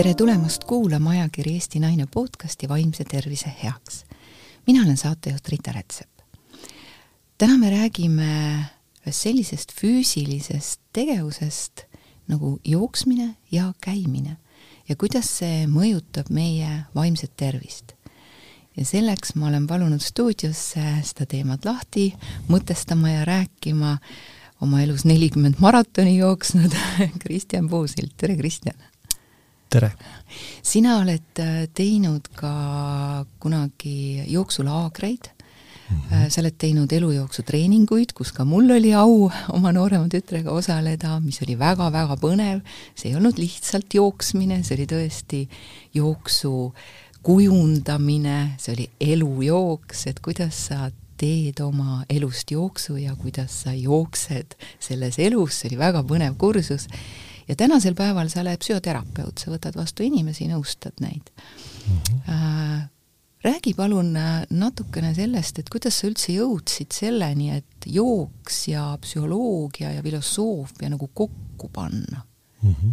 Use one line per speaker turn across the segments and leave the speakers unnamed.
tere tulemast kuulama ajakiri Eesti Naine podcasti Vaimse tervise heaks. mina olen saatejuht Rita Rätsep. täna me räägime ühest sellisest füüsilisest tegevusest nagu jooksmine ja käimine ja kuidas see mõjutab meie vaimset tervist. ja selleks ma olen palunud stuudiosse seda teemat lahti mõtestama ja rääkima oma elus nelikümmend maratoni jooksnud Kristjan Puusilt, tere Kristjan!
Tere!
sina oled äh, teinud ka kunagi jooksulaagreid mm, -hmm. sa oled teinud elujooksutreeninguid, kus ka mul oli au oma noorema tütrega osaleda, mis oli väga-väga põnev, see ei olnud lihtsalt jooksmine, see oli tõesti jooksu kujundamine, see oli elujooks, et kuidas sa teed oma elust jooksu ja kuidas sa jooksed selles elus, see oli väga põnev kursus ja tänasel päeval sa oled psühhoterapeut, sa võtad vastu inimesi, nõustad neid mm. -hmm. Räägi palun äh, natukene sellest, et kuidas sa üldse jõudsid selleni, et jooks ja psühholoogia ja filosoofia nagu kokku panna mm? -hmm.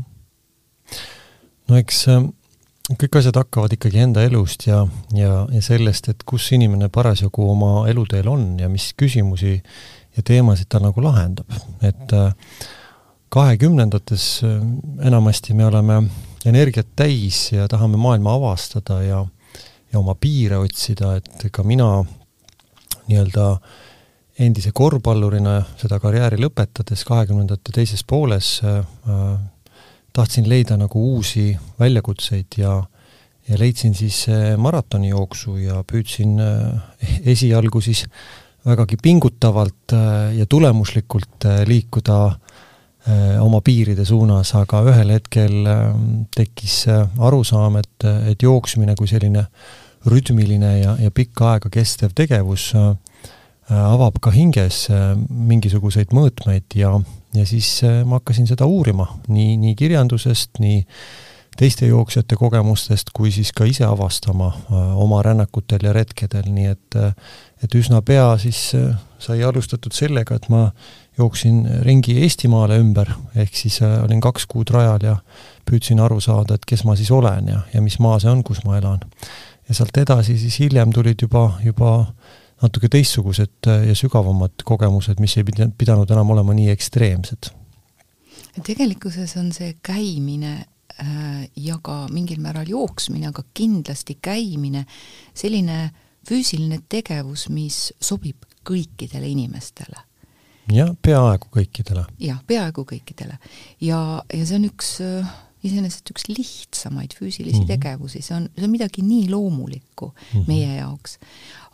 no eks äh, kõik asjad hakkavad ikkagi enda elust ja, ja, ja sellest, et kus inimene parasjagu oma eluteel on ja mis küsimusi ja teemasid ta nagu lahendab, et äh, kahekümnendates äh, enamasti me oleme energiat täis ja tahame maailma avastada ja, ja oma piire otsida, et ka mina nii-öelda endise korvpallurina seda karjääri lõpetades kahekümnendate teises pooles äh, tahtsin leida nagu uusi väljakutseid ja ja leidsin siis äh, maratonijooksu ja püüdsin äh, esialgu siis vägagi pingutavalt äh, ja tulemuslikult liikuda Äh, oma piiride suunas, aga ühel hetkel ähm, tekkis äh, arusaam, et, et jooksmine kui selline rütmiline ja, ja pikka aega kestev tegevus äh, avab ka hinges mingisuguseid mõõtmeid ja, ja siis ma hakkasin seda uurima nii, nii kirjandusest, nii teiste jooksjate kogemustest kui siis ka ise avastama oma rännakutel ja retkedel, nii et et üsna pea siis sai alustatud sellega, et ma jooksin ringi Eestimaale ümber, ehk siis äh, olin kaks kuud rajal ja püüdsin aru saada, et kes ma siis olen ja, ja mis maa see on, kus ma elan. ja sealt edasi siis hiljem tulid juba, juba natuke teistsugused äh, ja sügavamad kogemused, mis ei pidanud enam olema nii ekstreemsed.
tegelikkuses on see käimine äh, ja ka mingil määral jooksmine, aga kindlasti käimine, selline füüsiline tegevus, mis sobib kõikidele inimestele
jah, peaaegu kõikidele.
jah, peaaegu kõikidele. ja, ja see on üks äh, iseenesest üks lihtsamaid füüsilisi mm -hmm. tegevusi, see on, see on midagi nii loomulikku mm -hmm. meie jaoks.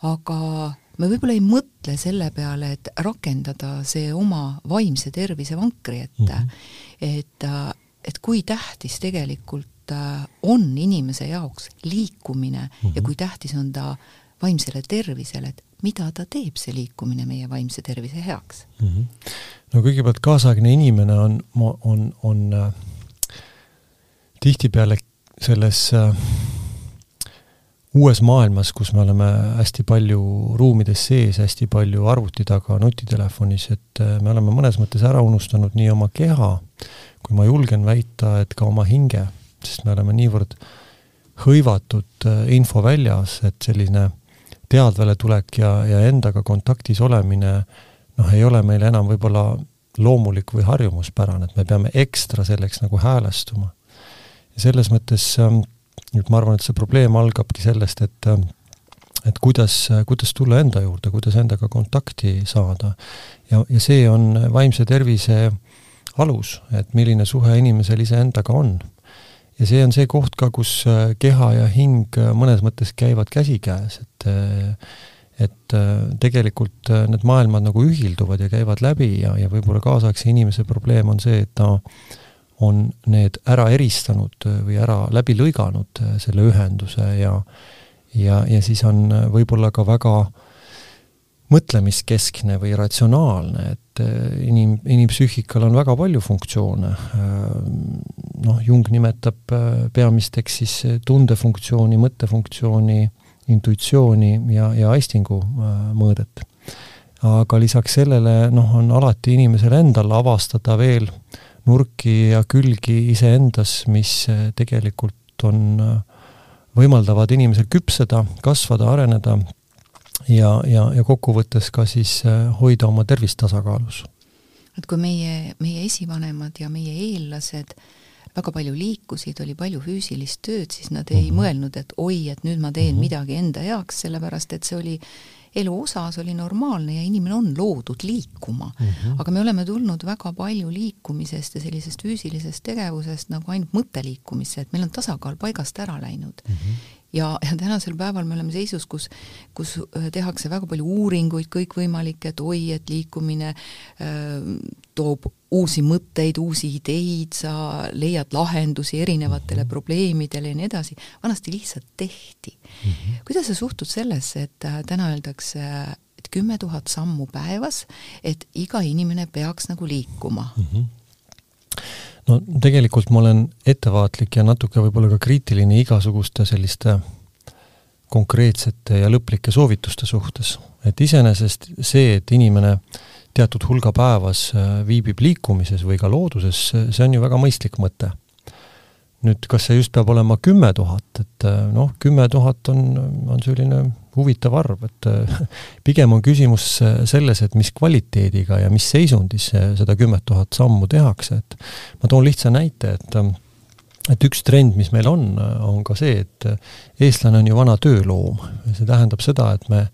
aga me võib-olla ei mõtle selle peale, et rakendada see oma vaimse tervise vankri ette mm, -hmm. et, äh, et kui tähtis tegelikult äh, on inimese jaoks liikumine mm -hmm. ja mhm. kui tähtis on ta vaimsele tervisele, et mida ta teeb, see liikumine meie vaimse tervise heaks mm?
-hmm. no kõigepealt kaasaegne inimene on, on, on äh, tihtipeale selles äh, uues maailmas, kus me oleme hästi palju ruumides sees, hästi palju arvuti taga, nutitelefonis, et äh, me oleme mõnes mõttes ära unustanud nii oma keha, kui ma julgen väita, et ka oma hinge, sest me oleme niivõrd hõivatud äh, infoväljas, et selline äh, teadvale tulek ja, ja endaga kontaktis olemine noh, ei ole meile enam võib-olla loomulik või harjumuspärane, et me peame ekstra selleks nagu häälestuma. ja selles mõttes ähm, nüüd ma arvan, et see probleem algabki sellest, et ähm, et kuidas, kuidas tulla enda juurde, kuidas endaga kontakti saada. ja, ja see on vaimse tervise alus, et milline suhe inimesel iseendaga on ja see on see koht ka, kus äh, keha ja hing äh, mõnes mõttes käivad käsikäes, et äh, et tegelikult need maailmad nagu ühilduvad ja käivad läbi ja, ja võib-olla kaasaegse inimese probleem on see, et ta on need ära eristanud või ära läbi lõiganud, selle ühenduse ja ja, ja siis on võib-olla ka väga mõtlemiskeskne või ratsionaalne, et inim, inimpsüühikal on väga palju funktsioone noh, Jung nimetab äh, peamisteks siis tundefunktsiooni, mõttefunktsiooni, intuitsiooni ja, ja aistingu äh, mõõdet. aga lisaks sellele noh, on alati inimesel endal avastada veel nurki ja külgi iseendas, mis tegelikult on, võimaldavad inimesel küpseda, kasvada, areneda ja, ja, ja kokkuvõttes ka siis hoida oma tervist tasakaalus.
et kui meie, meie esivanemad ja meie eellased väga palju liikusid, oli palju füüsilist tööd, siis nad ei mm -hmm. mõelnud, et oi, et nüüd ma teen mm -hmm. midagi enda heaks, sellepärast et see oli elu osa, see oli normaalne ja inimene on loodud liikuma mm. -hmm. aga me oleme tulnud väga palju liikumisest ja sellisest füüsilisest tegevusest nagu ainult mõtteliikumisse, et meil on tasakaal paigast ära läinud mm. -hmm ja, ja tänasel päeval me oleme seisus, kus, kus äh, tehakse väga palju uuringuid kõikvõimalikke, et oi, et liikumine äh, toob uusi mõtteid, uusi ideid, sa leiad lahendusi erinevatele mm -hmm. probleemidele ja nii edasi, vanasti lihtsalt tehti mm. -hmm. kuidas sa suhtud sellesse, et äh, täna öeldakse, et kümme tuhat sammu päevas, et iga inimene peaks nagu liikuma mm? -hmm
no tegelikult ma olen ettevaatlik ja natuke võib-olla ka kriitiline igasuguste selliste konkreetsete ja lõplike soovituste suhtes. et iseenesest see, et inimene teatud hulga päevas äh, viibib liikumises või ka looduses, see on ju väga mõistlik mõte nüüd, kas see just peab olema kümme tuhat, et äh, noh, kümme tuhat on, on selline huvitav arv, et äh, pigem on küsimus selles, et mis kvaliteediga ja mis seisundis seda kümmet tuhat sammu tehakse, et ma toon lihtsa näite, et et üks trend, mis meil on, on ka see, et eestlane on ju vana tööloom. see tähendab seda, et me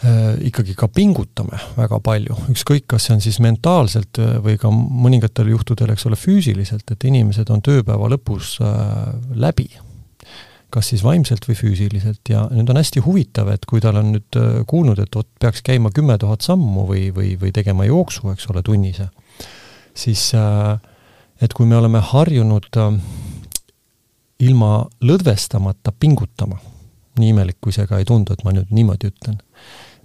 Äh, ikkagi ka pingutame väga palju, ükskõik, kas see on siis mentaalselt äh, või ka mõningatel juhtudel, eks ole, füüsiliselt, et inimesed on tööpäeva lõpus äh, läbi. Kas siis vaimselt või füüsiliselt ja nüüd on hästi huvitav, et kui tal on nüüd kuulnud, et vot peaks käima kümme tuhat sammu või, või, või tegema jooksu, eks ole, tunnise, siis et kui me oleme harjunud ilma lõdvestamata pingutama, nii imelik, kui see ka ei tundu, et ma nüüd niimoodi ütlen.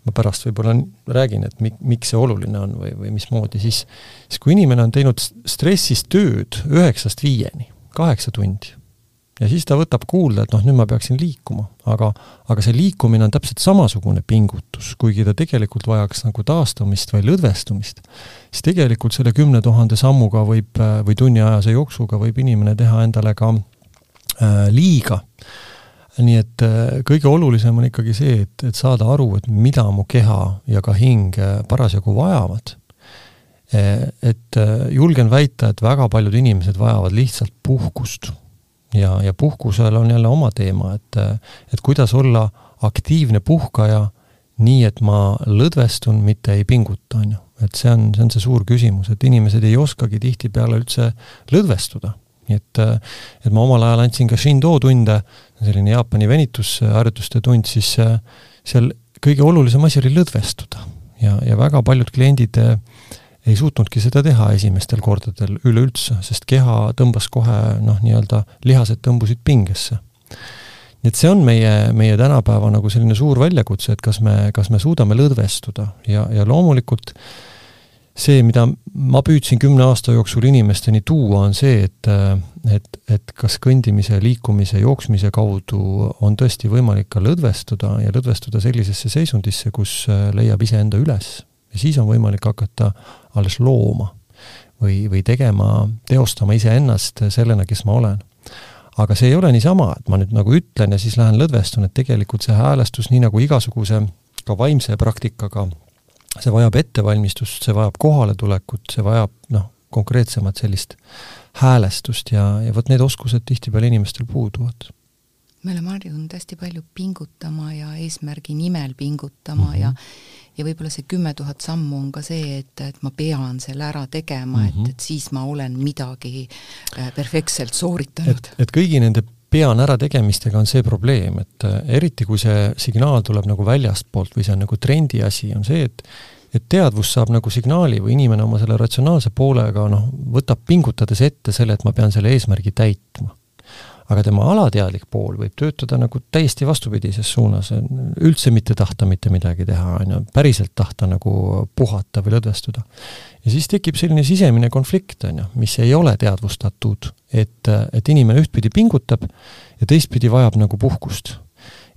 Ma pärast võib-olla räägin, et mi-, miks see oluline on või, või mismoodi, siis siis kui inimene on teinud stressis tööd üheksast viieni, kaheksa tundi, ja siis ta võtab kuulda, et noh, nüüd ma peaksin liikuma, aga aga see liikumine on täpselt samasugune pingutus, kuigi ta tegelikult vajaks nagu taastumist või lõdvestumist, siis tegelikult selle kümne tuhande sammuga võib, või tunniajase jooksuga võib inimene teha endale ka äh, liiga nii et äh, kõige olulisem on ikkagi see, et, et saada aru, et mida mu keha ja ka hing äh, parasjagu vajavad. Äh, et julgen väita, et väga paljud inimesed vajavad lihtsalt puhkust. Ja, ja puhkusel on jälle oma teema, et, et kuidas olla aktiivne puhkaja nii, et ma lõdvestun, mitte ei pinguta, on ju. et see on, see on see suur küsimus, et inimesed ei oskagi tihtipeale üldse lõdvestuda nii et, et ma omal ajal andsin ka Shindo tunde, selline Jaapani venitusharjutuste tund, siis seal kõige olulisem asi oli lõdvestuda. ja, ja väga paljud kliendid äh, ei suutnudki seda teha esimestel kordadel üleüldse, sest keha tõmbas kohe noh, nii-öelda lihased tõmbusid pingesse. nii et see on meie, meie tänapäeva nagu selline suur väljakutse, et kas me, kas me suudame lõdvestuda ja, ja loomulikult see, mida ma püüdsin kümne aasta jooksul inimesteni tuua, on see, et et, et kas kõndimise, liikumise, jooksmise kaudu on tõesti võimalik ka lõdvestuda ja lõdvestuda sellisesse seisundisse, kus leiab iseenda üles. Ja siis on võimalik hakata alles looma või, või tegema, teostama iseennast sellena, kes ma olen. aga see ei ole niisama, et ma nüüd nagu ütlen ja siis lähen lõdvestun, et tegelikult see häälestus, nii nagu igasuguse ka vaimse praktikaga see vajab ettevalmistust, see vajab kohaletulekut, see vajab noh, konkreetsemat sellist häälestust ja, ja vot need oskused tihtipeale inimestel puuduvad.
Me oleme harjunud hästi palju pingutama ja eesmärgi nimel pingutama mm -hmm. ja ja võib-olla see kümme tuhat sammu on ka see, et, et ma pean selle ära tegema mm, -hmm. et, mhm. et siis ma olen midagi äh, perfektselt sooritanud.
et, kõigi nende pean ärategemistega on see probleem, et äh, eriti kui see signaal tuleb nagu väljastpoolt või see on nagu trendi asi, on see, et et teadvus saab nagu signaali või inimene oma selle ratsionaalse poolega noh, võtab pingutades ette selle, et ma pean selle eesmärgi täitma aga tema alateadlik pool võib töötada nagu täiesti vastupidises suunas, üldse mitte tahta mitte midagi teha, on ju, päriselt tahta nagu puhata või lõdvestuda. ja siis tekib selline sisemine konflikt, on ju, mis ei ole teadvustatud, et, et inimene ühtpidi pingutab ja teistpidi vajab nagu puhkust.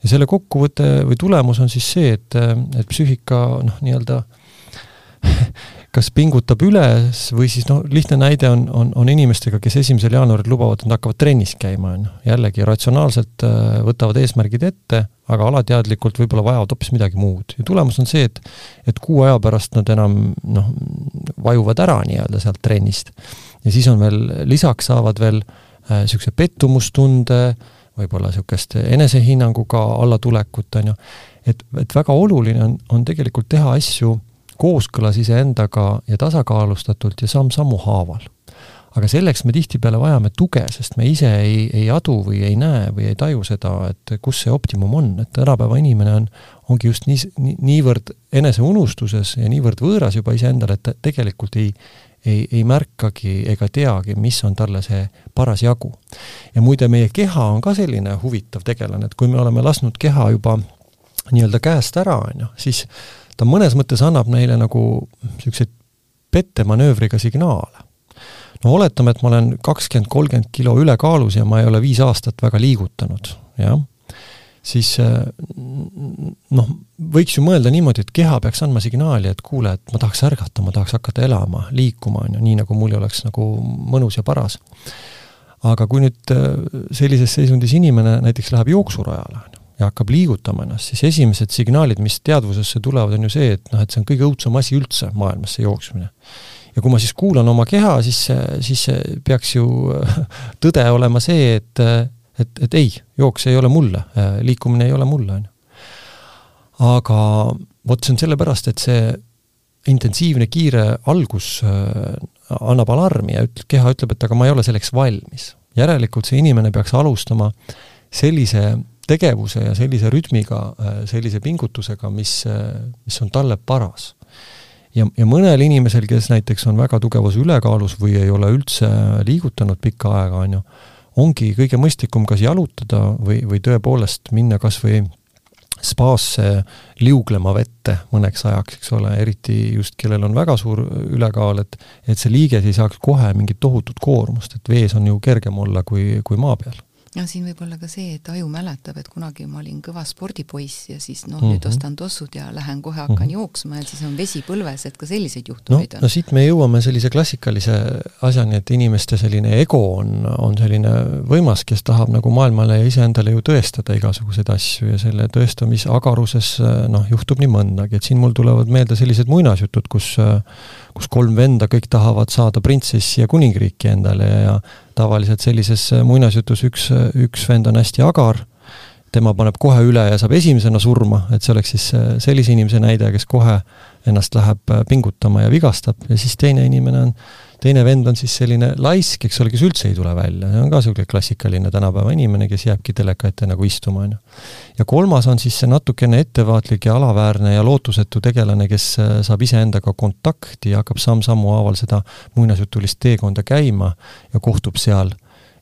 ja selle kokkuvõte või tulemus on siis see, et, et psüühika noh, nii-öelda kas pingutab üles või siis noh, lihtne näide on, on, on inimestega, kes esimesel jaanuaril lubavad, et nad hakkavad trennis käima, on ju. jällegi ratsionaalselt äh, võtavad eesmärgid ette, aga alateadlikult võib-olla vajavad hoopis midagi muud. ja tulemus on see, et et kuu aja pärast nad enam noh, vajuvad ära nii-öelda sealt trennist. ja siis on veel, lisaks saavad veel niisuguse äh, pettumustunde, võib-olla niisugust enesehinnanguga allatulekut, on ju, et, et väga oluline on, on tegelikult teha asju kooskõlas iseendaga ja tasakaalustatult ja samm-sammu haaval. aga selleks me tihtipeale vajame tuge, sest me ise ei, ei adu või ei näe või ei taju seda, et kus see optimum on, et tänapäeva inimene on, ongi just nii, nii, niivõrd eneseunustuses ja niivõrd võõras juba iseendale, et ta tegelikult ei, ei, ei märkagi ega teagi, mis on talle see parasjagu. ja muide, meie keha on ka selline huvitav tegelane, et kui me oleme lasknud keha juba nii-öelda käest ära, on ju, siis ta mõnes mõttes annab neile nagu niisuguseid pettemanöövriga signaale. no oletame, et ma olen kakskümmend, kolmkümmend kilo ülekaalus ja ma ei ole viis aastat väga liigutanud, jah, siis äh, noh, võiks ju mõelda niimoodi, et keha peaks andma signaali, et kuule, et ma tahaks ärgata, ma tahaks hakata elama, liikuma, on ju, nii nagu mul oleks nagu mõnus ja paras. aga kui nüüd äh, sellises seisundis inimene näiteks läheb jooksurajale, ja hakkab liigutama ennast, siis esimesed signaalid, mis teadvusesse tulevad, on ju see, et noh, et see on kõige õudsem asi üldse maailmas, see jooksmine. ja kui ma siis kuulan oma keha, siis, siis peaks ju tõde olema see, et, et, et ei, jooks ei ole mulle, liikumine ei ole mulle, on ju. aga vot see on sellepärast, et see intensiivne, kiire algus annab alarmi ja üt-, keha ütleb, et aga ma ei ole selleks valmis. järelikult see inimene peaks alustama sellise tegevuse ja sellise rütmiga, äh, sellise pingutusega, mis, äh, mis on talle paras. ja, ja mõnel inimesel, kes näiteks on väga tugevas ülekaalus või ei ole üldse liigutanud pikka aega, on ju, ongi kõige mõistlikum kas jalutada või, või tõepoolest minna kas või spaasse liuglema vette mõneks ajaks, eks ole, eriti just kellel on väga suur ülekaal, et et see liiges ei saaks kohe mingit tohutut koormust, et vees on ju kergem olla kui, kui maa peal
ja siin võib olla ka see, et aju mäletab, et kunagi ma olin kõva spordipoiss ja siis noh mm -hmm., nüüd mhm. ostan tossud ja lähen kohe hakkan mm -hmm. jooksma ja siis on vesi põlves, et ka selliseid juhtumeid
no, on. no siit me jõuame sellise klassikalise asjani, et inimeste selline ego on, on selline võimas, kes tahab nagu maailmale ja iseendale ju tõestada igasuguseid asju ja selle tõestamisagaruses noh, juhtub nii mõndagi, et siin mul tulevad meelde sellised muinasjutud, kus kus kolm venda kõik tahavad saada printsessi ja kuningriiki endale ja tavaliselt sellises muinasjutus üks, üks vend on hästi agar, tema paneb kohe üle ja saab esimesena surma, et see oleks siis sellise inimese näide, kes kohe ennast läheb pingutama ja vigastab. Ja siis teine inimene on teine vend on siis selline laisk, eks ole, kes üldse ei tule välja, on ka niisugune klassikaline tänapäeva inimene, kes jääbki teleka ette nagu istuma, on ju. ja kolmas on siis see natukene ettevaatlik ja alaväärne ja lootusetu tegelane, kes äh, saab iseendaga kontakti ja hakkab samm-sammu haaval seda muinasjutulist teekonda käima ja kohtub seal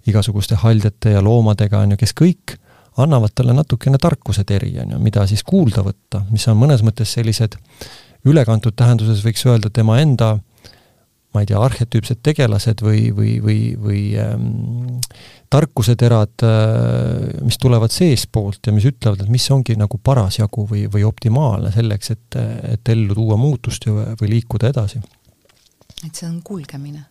igasuguste haljete ja loomadega, on ju, kes kõik annavad talle natukene tarkuse teri, on ju, mida siis kuulda võtta, mis on mõnes mõttes sellised ülekantud tähenduses võiks öelda tema enda äh, ma ei tea, arhetüüpsed tegelased või, või, või, või ähm, tarkuseterad äh,, mis tulevad seestpoolt ja mis ütlevad, et mis ongi nagu parasjagu või, või optimaalne selleks, et, et ellu tuua muutust ja, või liikuda edasi.
et see on kulgemine?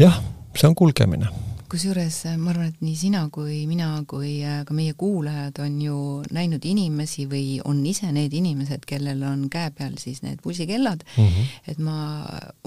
jah, see on kulgemine
kusjuures äh, ma arvan, et nii sina kui mina kui äh, ka meie kuulajad on ju näinud inimesi või on ise need inimesed, kellel on käe peal siis need pulsikellad mm, -hmm. et ma,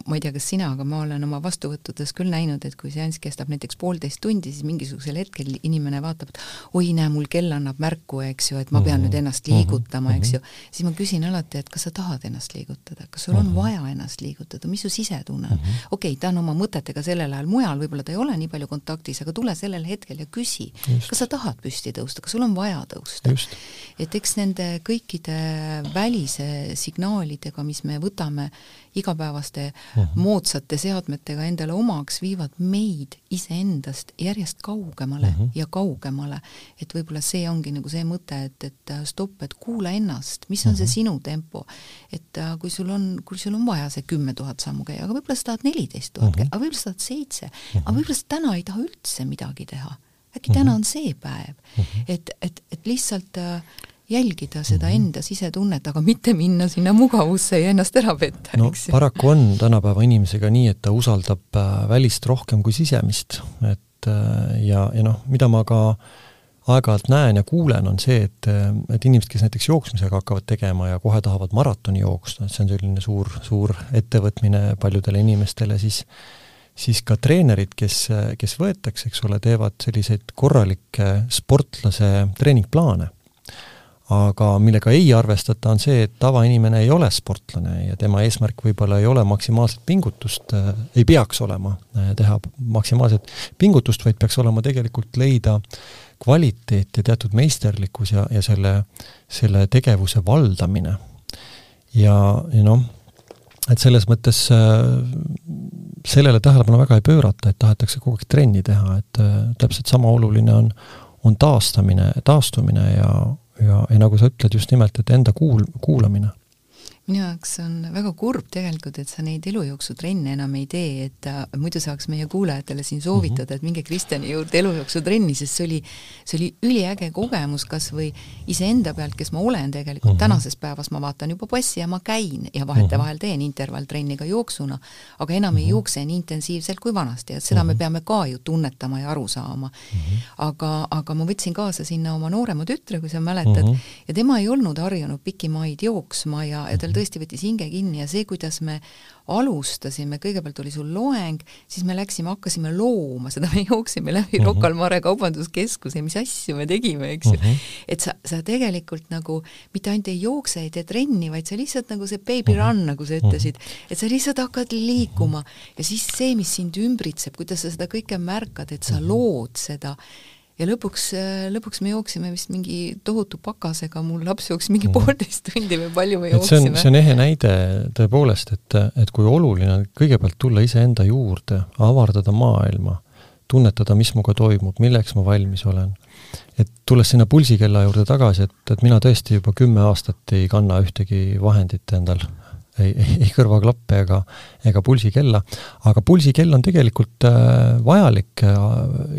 ma ei tea, kas sina, aga ma olen oma vastuvõttudes küll näinud, et kui seanss kestab näiteks poolteist tundi, siis mingisugusel hetkel inimene vaatab, et oi, näe, mul kell annab märku, eks ju, et ma pean mm -hmm. nüüd ennast liigutama mm, -hmm. eks ju, siis ma küsin alati, et kas sa tahad ennast liigutada, kas sul on mm -hmm. vaja ennast liigutada, mis su sisetunne on mm -hmm.? okei okay,, ta on oma mõtetega sellel ajal mujal, võib-olla ta ei ole nii palju kontaktis, kontaktis, aga tule sellel hetkel ja küsi, kas sa tahad püsti tõusta, kas sul on vaja tõusta. et eks nende kõikide välise signaalidega, mis me võtame igapäevaste uh mhm. -huh. moodsate seadmetega endale omaks, viivad meid iseendast järjest kaugemale uh mhm. -huh. ja kaugemale. et võib-olla see ongi nagu see mõte, et, et stopp, et kuula ennast, mis on uh -huh. see mhm. sinu tempo. et äh, kui sul on, kui sul on vaja see kümme tuhat sammu käia, aga võib-olla sa tahad neliteist tuhat käia, aga võib-olla sa tahad seitse, aga võib-olla sa täna ei taha üldse midagi teha. äkki täna on see päev, et, et, et lihtsalt äh, jälgida seda mm -hmm. enda sisetunnet, aga mitte minna sinna mugavusse ja ennast ära petta, eks ju.
paraku on tänapäeva inimesega nii, et ta usaldab äh, välist rohkem kui sisemist, et äh, ja, ja noh, mida ma ka aeg-ajalt näen ja kuulen, on see, et, et inimesed, kes näiteks jooksmisega hakkavad tegema ja kohe tahavad maratoni jooksma, et see on selline suur, suur ettevõtmine paljudele inimestele, siis siis ka treenerid, kes, kes võetakse, eks ole, teevad selliseid korralikke sportlase treeningplaane aga millega ei arvestata, on see, et tavainimene ei ole sportlane ja tema eesmärk võib-olla ei ole maksimaalset pingutust äh,, ei peaks olema äh, teha maksimaalset pingutust, vaid peaks olema tegelikult leida kvaliteet ja teatud meisterlikkus ja, ja selle, selle tegevuse valdamine. ja, ja noh, et selles mõttes äh, sellele tähelepanu väga ei pöörata, et tahetakse kogu aeg trenni teha, et äh, täpselt sama oluline on, on taastamine, taastumine ja ja, ja nagu sa ütled, just nimelt, et enda kuul-, kuulamine
minu jaoks on väga kurb tegelikult, et sa neid elujooksutrenne enam ei tee, et äh, muidu saaks meie kuulajatele siin soovitada et minge Kristjani juurde elujooksu-trenni, sest see oli, see oli üliäge kogemus kas või iseenda pealt, kes ma olen tegelikult mm, -hmm. tänases päevas ma vaatan juba passi ja ma käin ja vahetevahel mhm. teen intervalltrenni ka jooksuna, aga enam mm -hmm. ei mhm. jookse nii intensiivselt kui vanasti, et seda mm -hmm. me mhm. peame ka ju tunnetama ja aru saama mm. -hmm. aga, aga ma võtsin kaasa sinna oma noorema tütre, kui sa mäletad mm, -hmm. ja tema ei olnud harjunud pikki maid jooksma ja, ja tal tõesti võttis hinge kinni ja see, kuidas me alustasime, kõigepealt oli sul loeng, siis me läksime, hakkasime looma seda, me jooksime läbi mm -hmm. Rocca al Mare kaubanduskeskuse, mis asju me tegime, eks ju mm. -hmm. et sa, sa tegelikult nagu mitte ainult ei jookse, ei tee trenni, vaid sa lihtsalt nagu see baby mm -hmm. run, nagu sa ütlesid, et sa lihtsalt hakkad liikuma ja siis see, mis sind ümbritseb, kuidas sa seda kõike märkad, et sa lood seda ja lõpuks, äh, lõpuks me jooksime vist mingi tohutu pakasega, mul laps jooksis mingi mm. poolteist tundi või palju me jooksime.
see on, see on ehe näide tõepoolest, et, et kui oluline on kõigepealt tulla iseenda juurde, avardada maailma, tunnetada, mis minuga toimub, milleks ma valmis olen. et tulles sinna pulsikella juurde tagasi, et, et mina tõesti juba kümme aastat ei kanna ühtegi vahendit endal ei, ei kõrvaklappe ega, ega pulsikella, aga pulsikell on tegelikult äh, vajalik äh,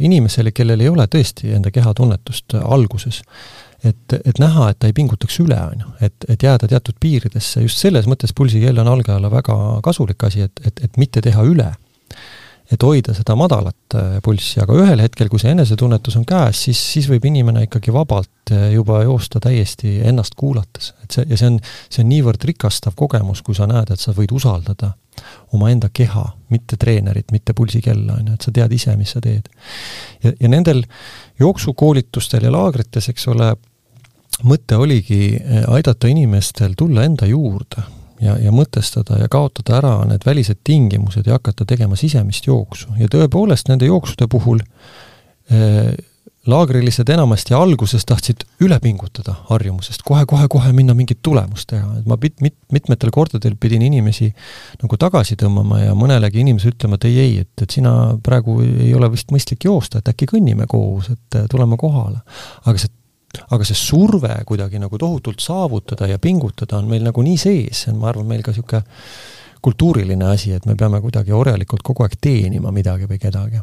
inimesele, kellel ei ole tõesti enda kehatunnetust alguses. et, et näha, et ta ei pingutaks üle, on ju, et, et jääda teatud piiridesse, just selles mõttes pulsikell on algajale väga kasulik asi, et, et, et mitte teha üle et hoida seda madalat pulssi, aga ühel hetkel, kui see enesetunnetus on käes, siis, siis võib inimene ikkagi vabalt juba joosta täiesti ennast kuulates. et see, ja see on, see on niivõrd rikastav kogemus, kui sa näed, et sa võid usaldada omaenda keha, mitte treenerit, mitte pulsikella, on ju, et sa tead ise, mis sa teed. ja, ja nendel jooksukoolitustel ja laagrites, eks ole, mõte oligi aidata inimestel tulla enda juurde ja, ja mõtestada ja kaotada ära need välised tingimused ja hakata tegema sisemist jooksu. ja tõepoolest, nende jooksude puhul eh, laagrilised enamasti alguses tahtsid üle pingutada harjumusest kohe, kohe-kohe minna mingit tulemust teha, et ma mit-, mit-, mitmetel kordadel pidin inimesi nagu tagasi tõmbama ja mõnelegi inimesele ütlema, et ei, ei, et, et sina praegu ei ole vist mõistlik joosta, et äkki kõnnime koos, et tuleme kohale. aga see aga see surve kuidagi nagu tohutult saavutada ja pingutada on meil nagu nii sees, see on, ma arvan, meil ka niisugune kultuuriline asi, et me peame kuidagi orjalikult kogu aeg teenima midagi või kedagi.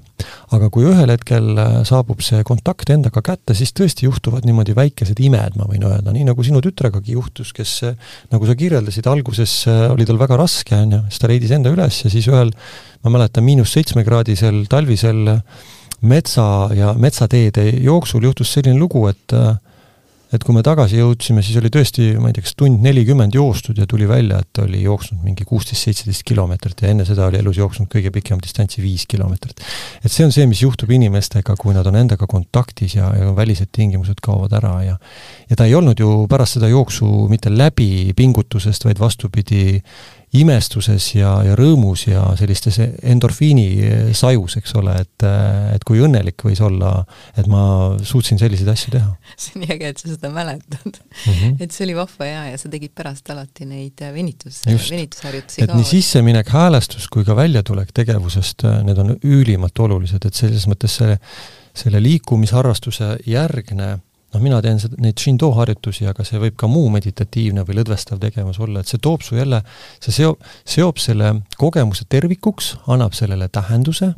aga kui ühel hetkel äh, saabub see kontakt endaga kätte, siis tõesti juhtuvad niimoodi väikesed imed, ma võin öelda, nii nagu sinu tütregagi juhtus, kes äh, nagu sa kirjeldasid, alguses äh, oli tal väga raske, on ju, siis ta leidis enda üles ja siis ühel, ma mäletan, miinus seitsmekraadisel talvisel metsa ja metsateede jooksul juhtus selline lugu, et et kui me tagasi jõudsime, siis oli tõesti, ma ei tea, kas tund nelikümmend joostud ja tuli välja, et oli jooksnud mingi kuusteist-seitseteist kilomeetrit ja enne seda oli elus jooksnud kõige pikem distantsi viis kilomeetrit. et see on see, mis juhtub inimestega, kui nad on endaga kontaktis ja, ja välised tingimused kaovad ära ja ja ta ei olnud ju pärast seda jooksu mitte läbi pingutusest, vaid vastupidi, imestuses ja, ja rõõmus ja sellistes endorfiini sajus, eks ole, et, et kui õnnelik võis olla, et ma suutsin selliseid asju teha.
see on nii äge, et sa seda mäletad mm. -hmm. et see oli vahva hea ja sa tegid pärast alati neid venitus, venitusharjutusi
et ka. nii sisseminek, häälestus kui ka väljatulek tegevusest, need on ülimalt olulised, et selles mõttes see, selle liikumisharrastuse järgne noh, mina teen seda, neid Shindo harjutusi, aga see võib ka muu meditatiivne või lõdvestav tegevus olla, et see toob su jälle, see seob, seob selle kogemuse tervikuks, annab sellele tähenduse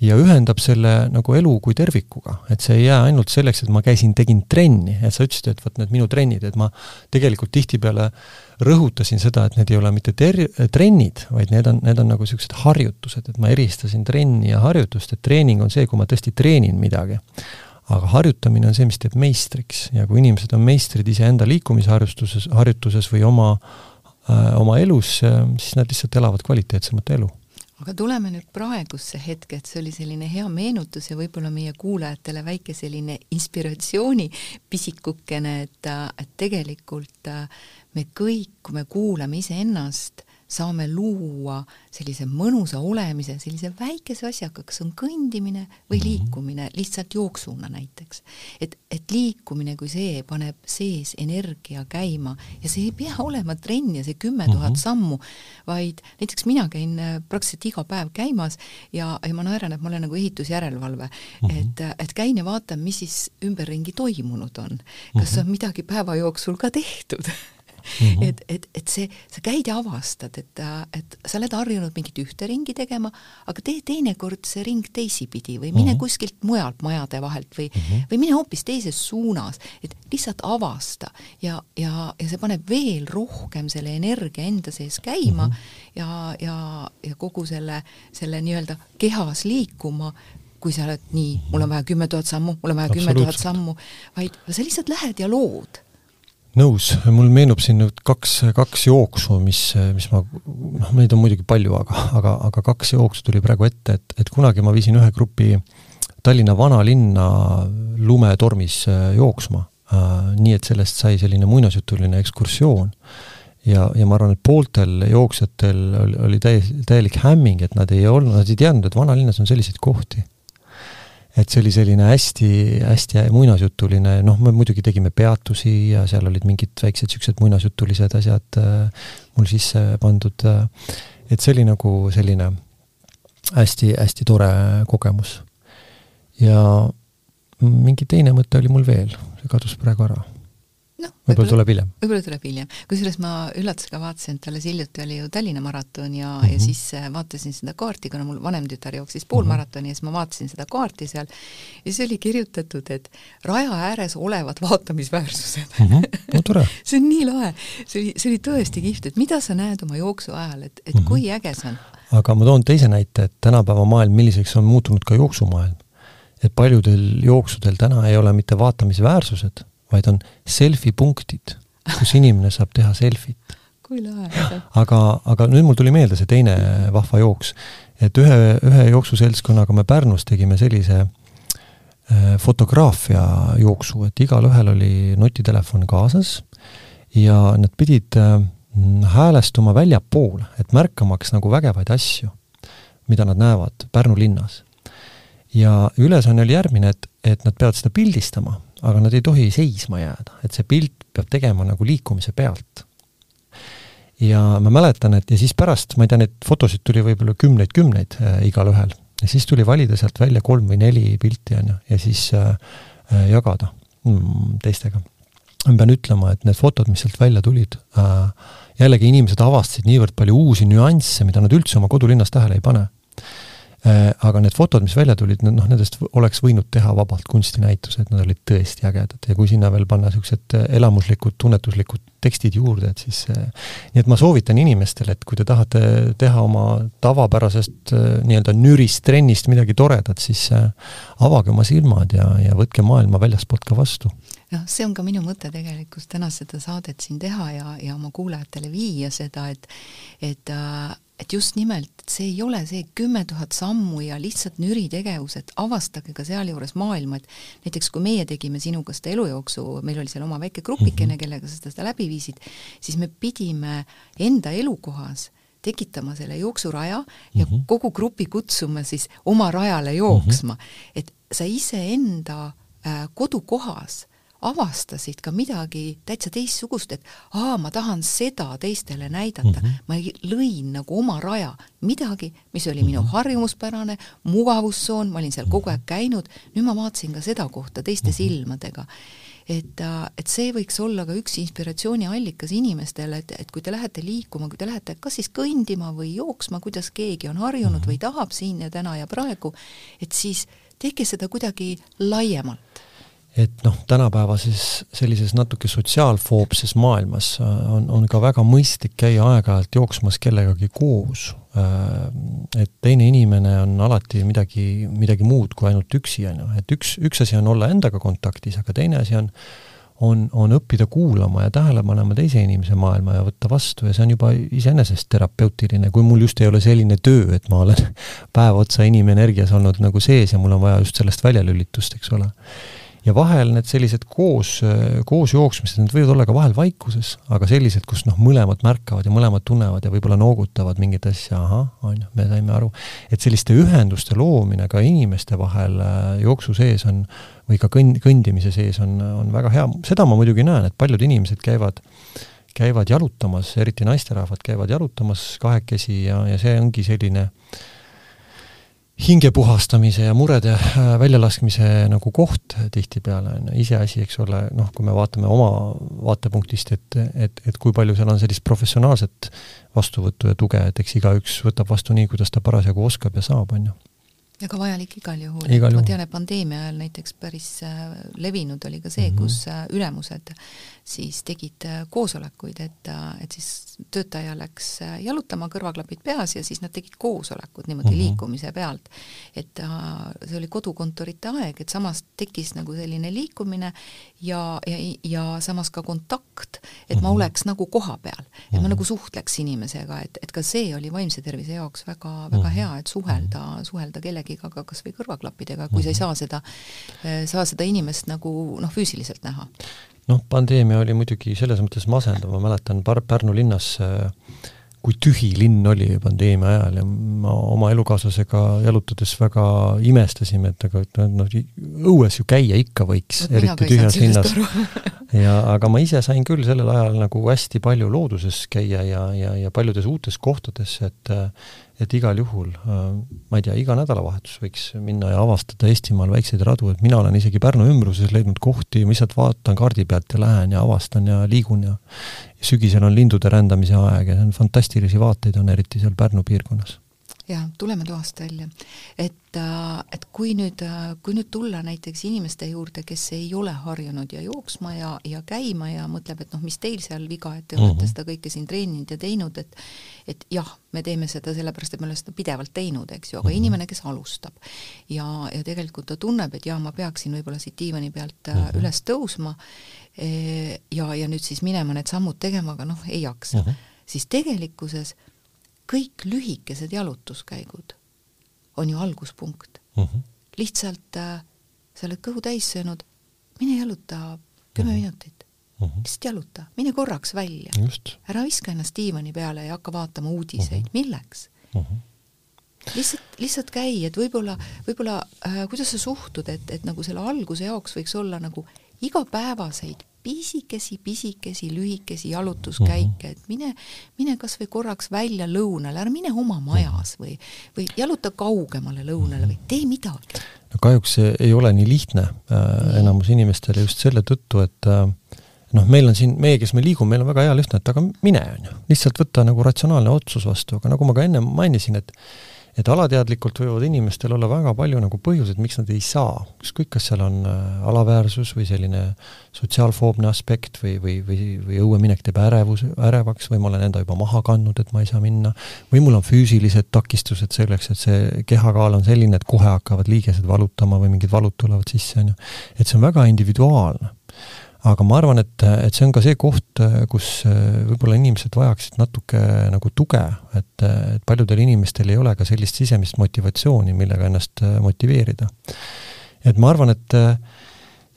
ja ühendab selle nagu elu kui tervikuga, et see ei jää ainult selleks, et ma käisin, tegin trenni, et sa ütlesid, et vot need minu trennid, et ma tegelikult tihtipeale rõhutasin seda, et need ei ole mitte ter-, trennid, vaid need on, need on nagu niisugused harjutused, et ma eristasin trenni ja harjutust, et treening on see, kui ma tõesti treenin midagi. Aga harjutamine on see, mis teeb meistriks. Ja kui inimesed on meistrid iseenda liikumisharjustuses, harjutuses või oma äh, oma elus, siis nad lihtsalt elavad kvaliteetsemat elu.
Aga tuleme nüüd praegusse hetke, et see oli selline hea meenutus ja võib-olla meie kuulajatele väike selline inspiratsiooni pisikukene, et, et tegelikult me kõik, kui me kuulame iseennast, saame luua sellise mõnusa olemise sellise väikese asjaga, kas on kõndimine või mhm. liikumine, lihtsalt jooksuna näiteks. et, et liikumine kui see paneb sees energia käima ja see ei pea olema trenn ja see kümme tuhat mhm. sammu, vaid näiteks mina käin äh, praktiliselt iga päev käimas ja, ja ma naeran, et ma olen nagu ehitusjärelevalve -hmm. et, et käin ja vaatan, mis siis ümberringi toimunud on. kas mhm. on midagi päeva jooksul ka tehtud Mm -hmm. et, et, et see, sa käid ja avastad, et, et sa oled harjunud mingit ühte ringi tegema, aga tee teinekord see ring teisipidi või mine mm -hmm. kuskilt mujalt majade vahelt või mm, -hmm. või mine hoopis teises suunas, et lihtsalt avasta ja, ja, ja see paneb veel rohkem selle energia enda sees käima mm -hmm. ja, ja, ja kogu selle, selle nii-öelda kehas liikuma kui sa oled nii, mul on vaja kümme tuhat sammu, mul on vaja kümme tuhat sammu, vaid sa lihtsalt lähed ja lood
nõus, mul meenub siin nüüd kaks, kaks jooksu, mis, mis ma, noh, neid on muidugi palju, aga, aga, aga kaks jooksu tuli praegu ette, et, et kunagi ma viisin ühe grupi Tallinna vanalinna lumetormis äh, jooksma. Äh,, nii et sellest sai selline muinasjutuline ekskursioon. ja, ja ma arvan, et pooltel jooksjatel oli, oli täis, täielik hämming, et nad ei olnud, nad ei teadnud, et vanalinnas on selliseid kohti et see oli selline hästi, hästi muinasjutuline, noh, me muidugi tegime peatusi ja seal olid mingid väiksed niisugused muinasjutulised asjad äh, mul sisse pandud äh,. et see oli nagu selline hästi-hästi tore kogemus. ja mingi teine mõte oli mul veel, see kadus praegu ära
noh,
võib-olla tuleb hiljem.
võib-olla tuleb hiljem. kusjuures ma üllatusega vaatasin, et alles hiljuti oli ju Tallinna maraton ja mm, -hmm. ja mhm. siis äh, vaatasin seda kaarti, kuna mul vanem tütar jooksis poolmaratoni mm -hmm. ja siis ma vaatasin seda kaarti seal ja siis oli kirjutatud, et raja ääres olevad vaatamisväärsused
mm. -hmm. no tore
see on nii lahe. see oli, see oli tõesti kihvt, et mida sa näed oma jooksu ajal, et, et mm -hmm. kui äge see on.
aga ma toon teise näite, et tänapäeva maailm, milliseks on muutunud ka jooksumaailm. et paljudel jooksudel täna ei ole mitte vaatamisväärsused vaid on selfie punktid, kus inimene saab teha selfit.
kui lahe.
aga, aga nüüd mul tuli meelde see teine vahva jooks, et ühe, ühe jooksuseltskonnaga me Pärnus tegime sellise äh, fotograafia jooksu, et igalühel oli nutitelefon kaasas ja nad pidid äh, häälestuma väljapoole, et märkamaks nagu vägevaid asju, mida nad näevad Pärnu linnas. ja ülesanne oli järgmine, et, et nad peavad seda pildistama aga nad ei tohi seisma jääda, et see pilt peab tegema nagu liikumise pealt. ja ma mäletan, et ja siis pärast, ma ei tea, neid fotosid tuli võib-olla kümneid-kümneid äh, igalühel ja siis tuli valida sealt välja kolm või neli pilti, on ju, ja siis äh, äh, jagada mm, teistega. ma pean ütlema, et need fotod, mis sealt välja tulid äh,, jällegi inimesed avastasid niivõrd palju uusi nüansse, mida nad üldse oma kodulinnas tähele ei pane aga need fotod, mis välja tulid, noh, nendest oleks võinud teha vabalt kunstinäitused, nad olid tõesti ägedad. Ja kui sinna veel panna niisugused äh, elamuslikud, tunnetuslikud tekstid juurde, et siis äh, nii et ma soovitan inimestele, et kui te tahate teha oma tavapärasest nii-öelda nürist trennist midagi toredat, siis avage oma silmad ja, ja võtke maailma väljaspoolt ka vastu.
Noh, see on ka minu mõte tegelikult täna seda saadet siin teha ja, ja oma kuulajatele viia seda, et et äh, et just nimelt, see ei ole see kümme tuhat sammu ja lihtsalt nüritegevus, et avastage ka sealjuures maailma, et näiteks kui meie tegime sinuga seda elujooksu, meil oli seal oma väike grupikene, mhm. kellega sa seda läbi viisid, siis me pidime enda elukohas tekitama selle jooksuraja ja mm -hmm. kogu grupi kutsuma siis oma rajale jooksma mm. -hmm. et sa iseenda äh, kodukohas avastasid ka midagi täitsa teistsugust, et aa, ma tahan seda teistele näidata mm, -hmm. ma lõin nagu oma raja, midagi, mis oli mm -hmm. minu mhm. harjumuspärane, mugavustsoon, ma olin seal kogu aeg käinud, nüüd ma vaatasin ka seda kohta teiste mm -hmm. silmadega. et, et see võiks olla ka üks inspiratsiooniallikas inimestele, et, et kui te lähete liikuma, kui te lähete kas siis kõndima või jooksma, kuidas keegi on harjunud või tahab siin ja täna ja praegu, et siis tehke seda kuidagi laiemalt
et noh, tänapäevases sellises natuke sotsiaalfoobses maailmas äh, on, on ka väga mõistlik käia aeg-ajalt jooksmas kellegagi koos. Äh, et teine inimene on alati midagi, midagi muud kui ainult üksi, on ju, et üks, üks asi on olla endaga kontaktis, aga teine asi on on, on õppida kuulama ja tähele panema teise inimese maailma ja võtta vastu ja see on juba iseenesest terapeutiline, kui mul just ei ole selline töö, et ma olen päev otsa inimenergias olnud nagu sees ja mul on vaja just sellest väljalülitust, eks ole ja vahel need sellised koos, koos jooksmised, need võivad olla ka vahel vaikuses, aga sellised, kus noh, mõlemad märkavad ja mõlemad tunnevad ja võib-olla noogutavad mingit asja, ahah, on ju, me saime aru. et selliste ühenduste loomine ka inimeste vahel äh, jooksu sees on, või ka kõnd-, kõndimise sees on, on väga hea, seda ma muidugi näen, et paljud inimesed käivad käivad jalutamas, eriti naisterahvad käivad jalutamas kahekesi ja, ja see ongi selline äh, hinge puhastamise ja murede äh, väljalaskmise nagu koht tihtipeale on iseasi, eks ole, noh, kui me vaatame oma vaatepunktist, et, et, et kui palju seal on sellist professionaalset vastuvõttu ja tuge, et eks igaüks võtab vastu nii, kuidas ta parasjagu oskab ja saab, on ju
väga vajalik igal juhul, et ma tean, et pandeemia ajal näiteks päris äh, levinud oli ka see mm, -hmm. kus äh, ülemused siis tegid äh, koosolekuid, et, et siis töötaja läks jalutama, kõrvaklapid peas ja siis nad tegid koosolekud niimoodi mm -hmm. liikumise pealt. et see oli kodukontorite aeg, et samas tekkis nagu selline liikumine ja, ja, ja samas ka kontakt, et mm -hmm. ma mhm. oleks nagu kohapeal, et mm -hmm. ma mhm. nagu suhtleks inimesega, et, et ka see oli vaimse tervise jaoks väga, väga mm -hmm. hea, et suhelda, suhelda kellegi kellegiga, aga kas või kõrvaklappidega, kui mm -hmm. sa ei mhm. saa seda, äh, saa seda inimest nagu noh, füüsiliselt näha.
noh, pandeemia oli muidugi selles mõttes masendav, ma mäletan Par-, Pärnu linnas äh, kui tühi linn oli pandeemia ajal ja ma oma elukaaslasega jalutades väga imestasime, et aga et noh, õues ju käia ikka võiks, eriti tühjas linnas. ja aga ma ise sain küll sellel ajal nagu hästi palju looduses käia ja, ja, ja paljudes uutes kohtades, et et igal juhul, äh, ma ei tea, iga nädalavahetus võiks minna ja avastada Eestimaal väikseid radu, et mina olen isegi Pärnu ümbruses leidnud kohti, ma lihtsalt vaatan kaardi pealt ja lähen ja avastan ja liigun ja ja sügisel on lindude rändamise aeg ja see on fantastilisi vaateid on, eriti seal Pärnu piirkonnas
jaa, tuleme toast välja. et, äh, et kui nüüd, äh, kui nüüd tulla näiteks inimeste juurde, kes ei ole harjunud ja jooksma ja, ja käima ja mõtleb, et noh, mis teil seal viga, et te mm -hmm. olete seda kõike siin treeninud ja teinud, et et jah, me teeme seda sellepärast, et me oleme seda pidevalt teinud, eks ju, aga mm -hmm. inimene, kes alustab ja, ja tegelikult ta tunneb, et jaa, ma peaksin võib-olla siit diivani pealt mm -hmm. üles tõusma e, ja, ja nüüd siis minema need sammud tegema, aga noh, ei jaksa mm, -hmm. siis tegelikkuses kõik lühikesed jalutuskäigud on ju alguspunkt mm. -hmm. lihtsalt äh, sa oled kõhu täis söönud, mine jaluta kümme mm -hmm. minutit mm. -hmm. lihtsalt jaluta, mine korraks välja. ära viska ennast diivani peale ja hakka vaatama uudiseid mm, -hmm. milleks mm? -hmm lihtsalt, lihtsalt käi, et võib-olla, võib-olla äh, kuidas sa suhtud, et, et nagu selle alguse jaoks võiks olla nagu igapäevaseid pisikesi, pisikesi, lühikesi jalutuskäike, et mine, mine kas või korraks välja lõunale, ära mine oma majas või, või jaluta kaugemale lõunale või tee midagi.
no kahjuks see ei ole nii lihtne äh, enamus inimestele just selle tõttu, et äh, noh, meil on siin, meie, kes me liigume, meil on väga hea lihtne, et aga mine, on ju. lihtsalt võtta nagu ratsionaalne otsus vastu, aga nagu ma ka enne mainisin, et et alateadlikult võivad inimestel olla väga palju nagu põhjuseid, miks nad ei saa, ükskõik, kas seal on äh, alaväärsus või selline sotsiaalfoobne aspekt või, või, või, või õueminek teeb ärevus, ärevaks või ma olen enda juba maha kandnud, et ma ei saa minna, või mul on füüsilised takistused selleks, et see kehakaal on selline, et kohe hakkavad liigesed valutama või mingid valud tulevad sisse, on ju. et see on väga individuaalne aga ma arvan, et, et see on ka see koht, kus äh, võib-olla inimesed vajaksid natuke nagu tuge, et, et paljudel inimestel ei ole ka sellist sisemist motivatsiooni, millega ennast äh, motiveerida. et ma arvan, et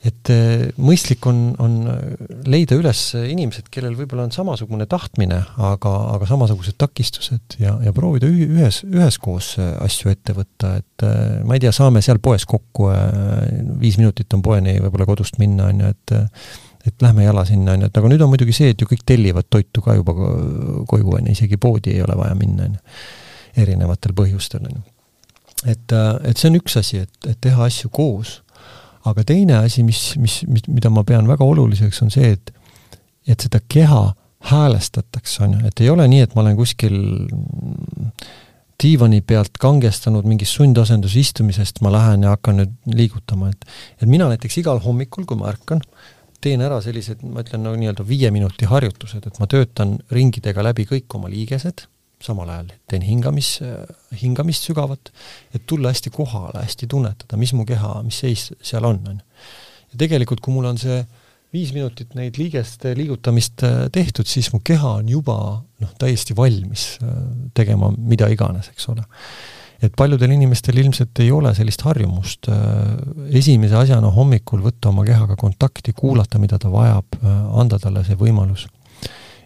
et eh, mõistlik on, on leida üles inimesed, kellel võib-olla on samasugune tahtmine, aga, aga samasugused takistused ja, ja proovida ühes, üheskoos asju ette võtta, et ma ei tea, saame seal poes kokku, viis minutit on poeni võib-olla kodust minna, on ju, et et lähme jala sinna, on ju, et aga nüüd on muidugi see, et ju kõik tellivad toitu ka juba koju, on ju, isegi poodi ei ole vaja minna, on ju, erinevatel põhjustel, on ju. et, et see on üks asi, et, et teha asju koos aga teine asi, mis, mis, mis, mida ma pean väga oluliseks, on see, et et seda keha häälestatakse, on ju, et ei ole nii, et ma olen kuskil diivani pealt kangestanud mingist sundasenduse istumisest, ma lähen ja hakkan nüüd liigutama, et et mina näiteks igal hommikul, kui ma ärkan, teen ära sellised, ma ütlen nagu nii-öelda viie minuti harjutused, et ma töötan ringidega läbi kõik oma liigesed, samal ajal teen hingamis, hingamist sügavat, et tulla hästi kohale, hästi tunnetada, mis mu keha, mis seis seal on, on ju. ja tegelikult, kui mul on see viis minutit neid liigeste liigutamist äh, tehtud, siis mu keha on juba noh, täiesti valmis äh, tegema mida iganes, eks ole. et paljudel inimestel ilmselt ei ole sellist harjumust äh, esimese asjana hommikul võtta oma kehaga kontakti, kuulata, mida ta vajab, anda talle see võimalus.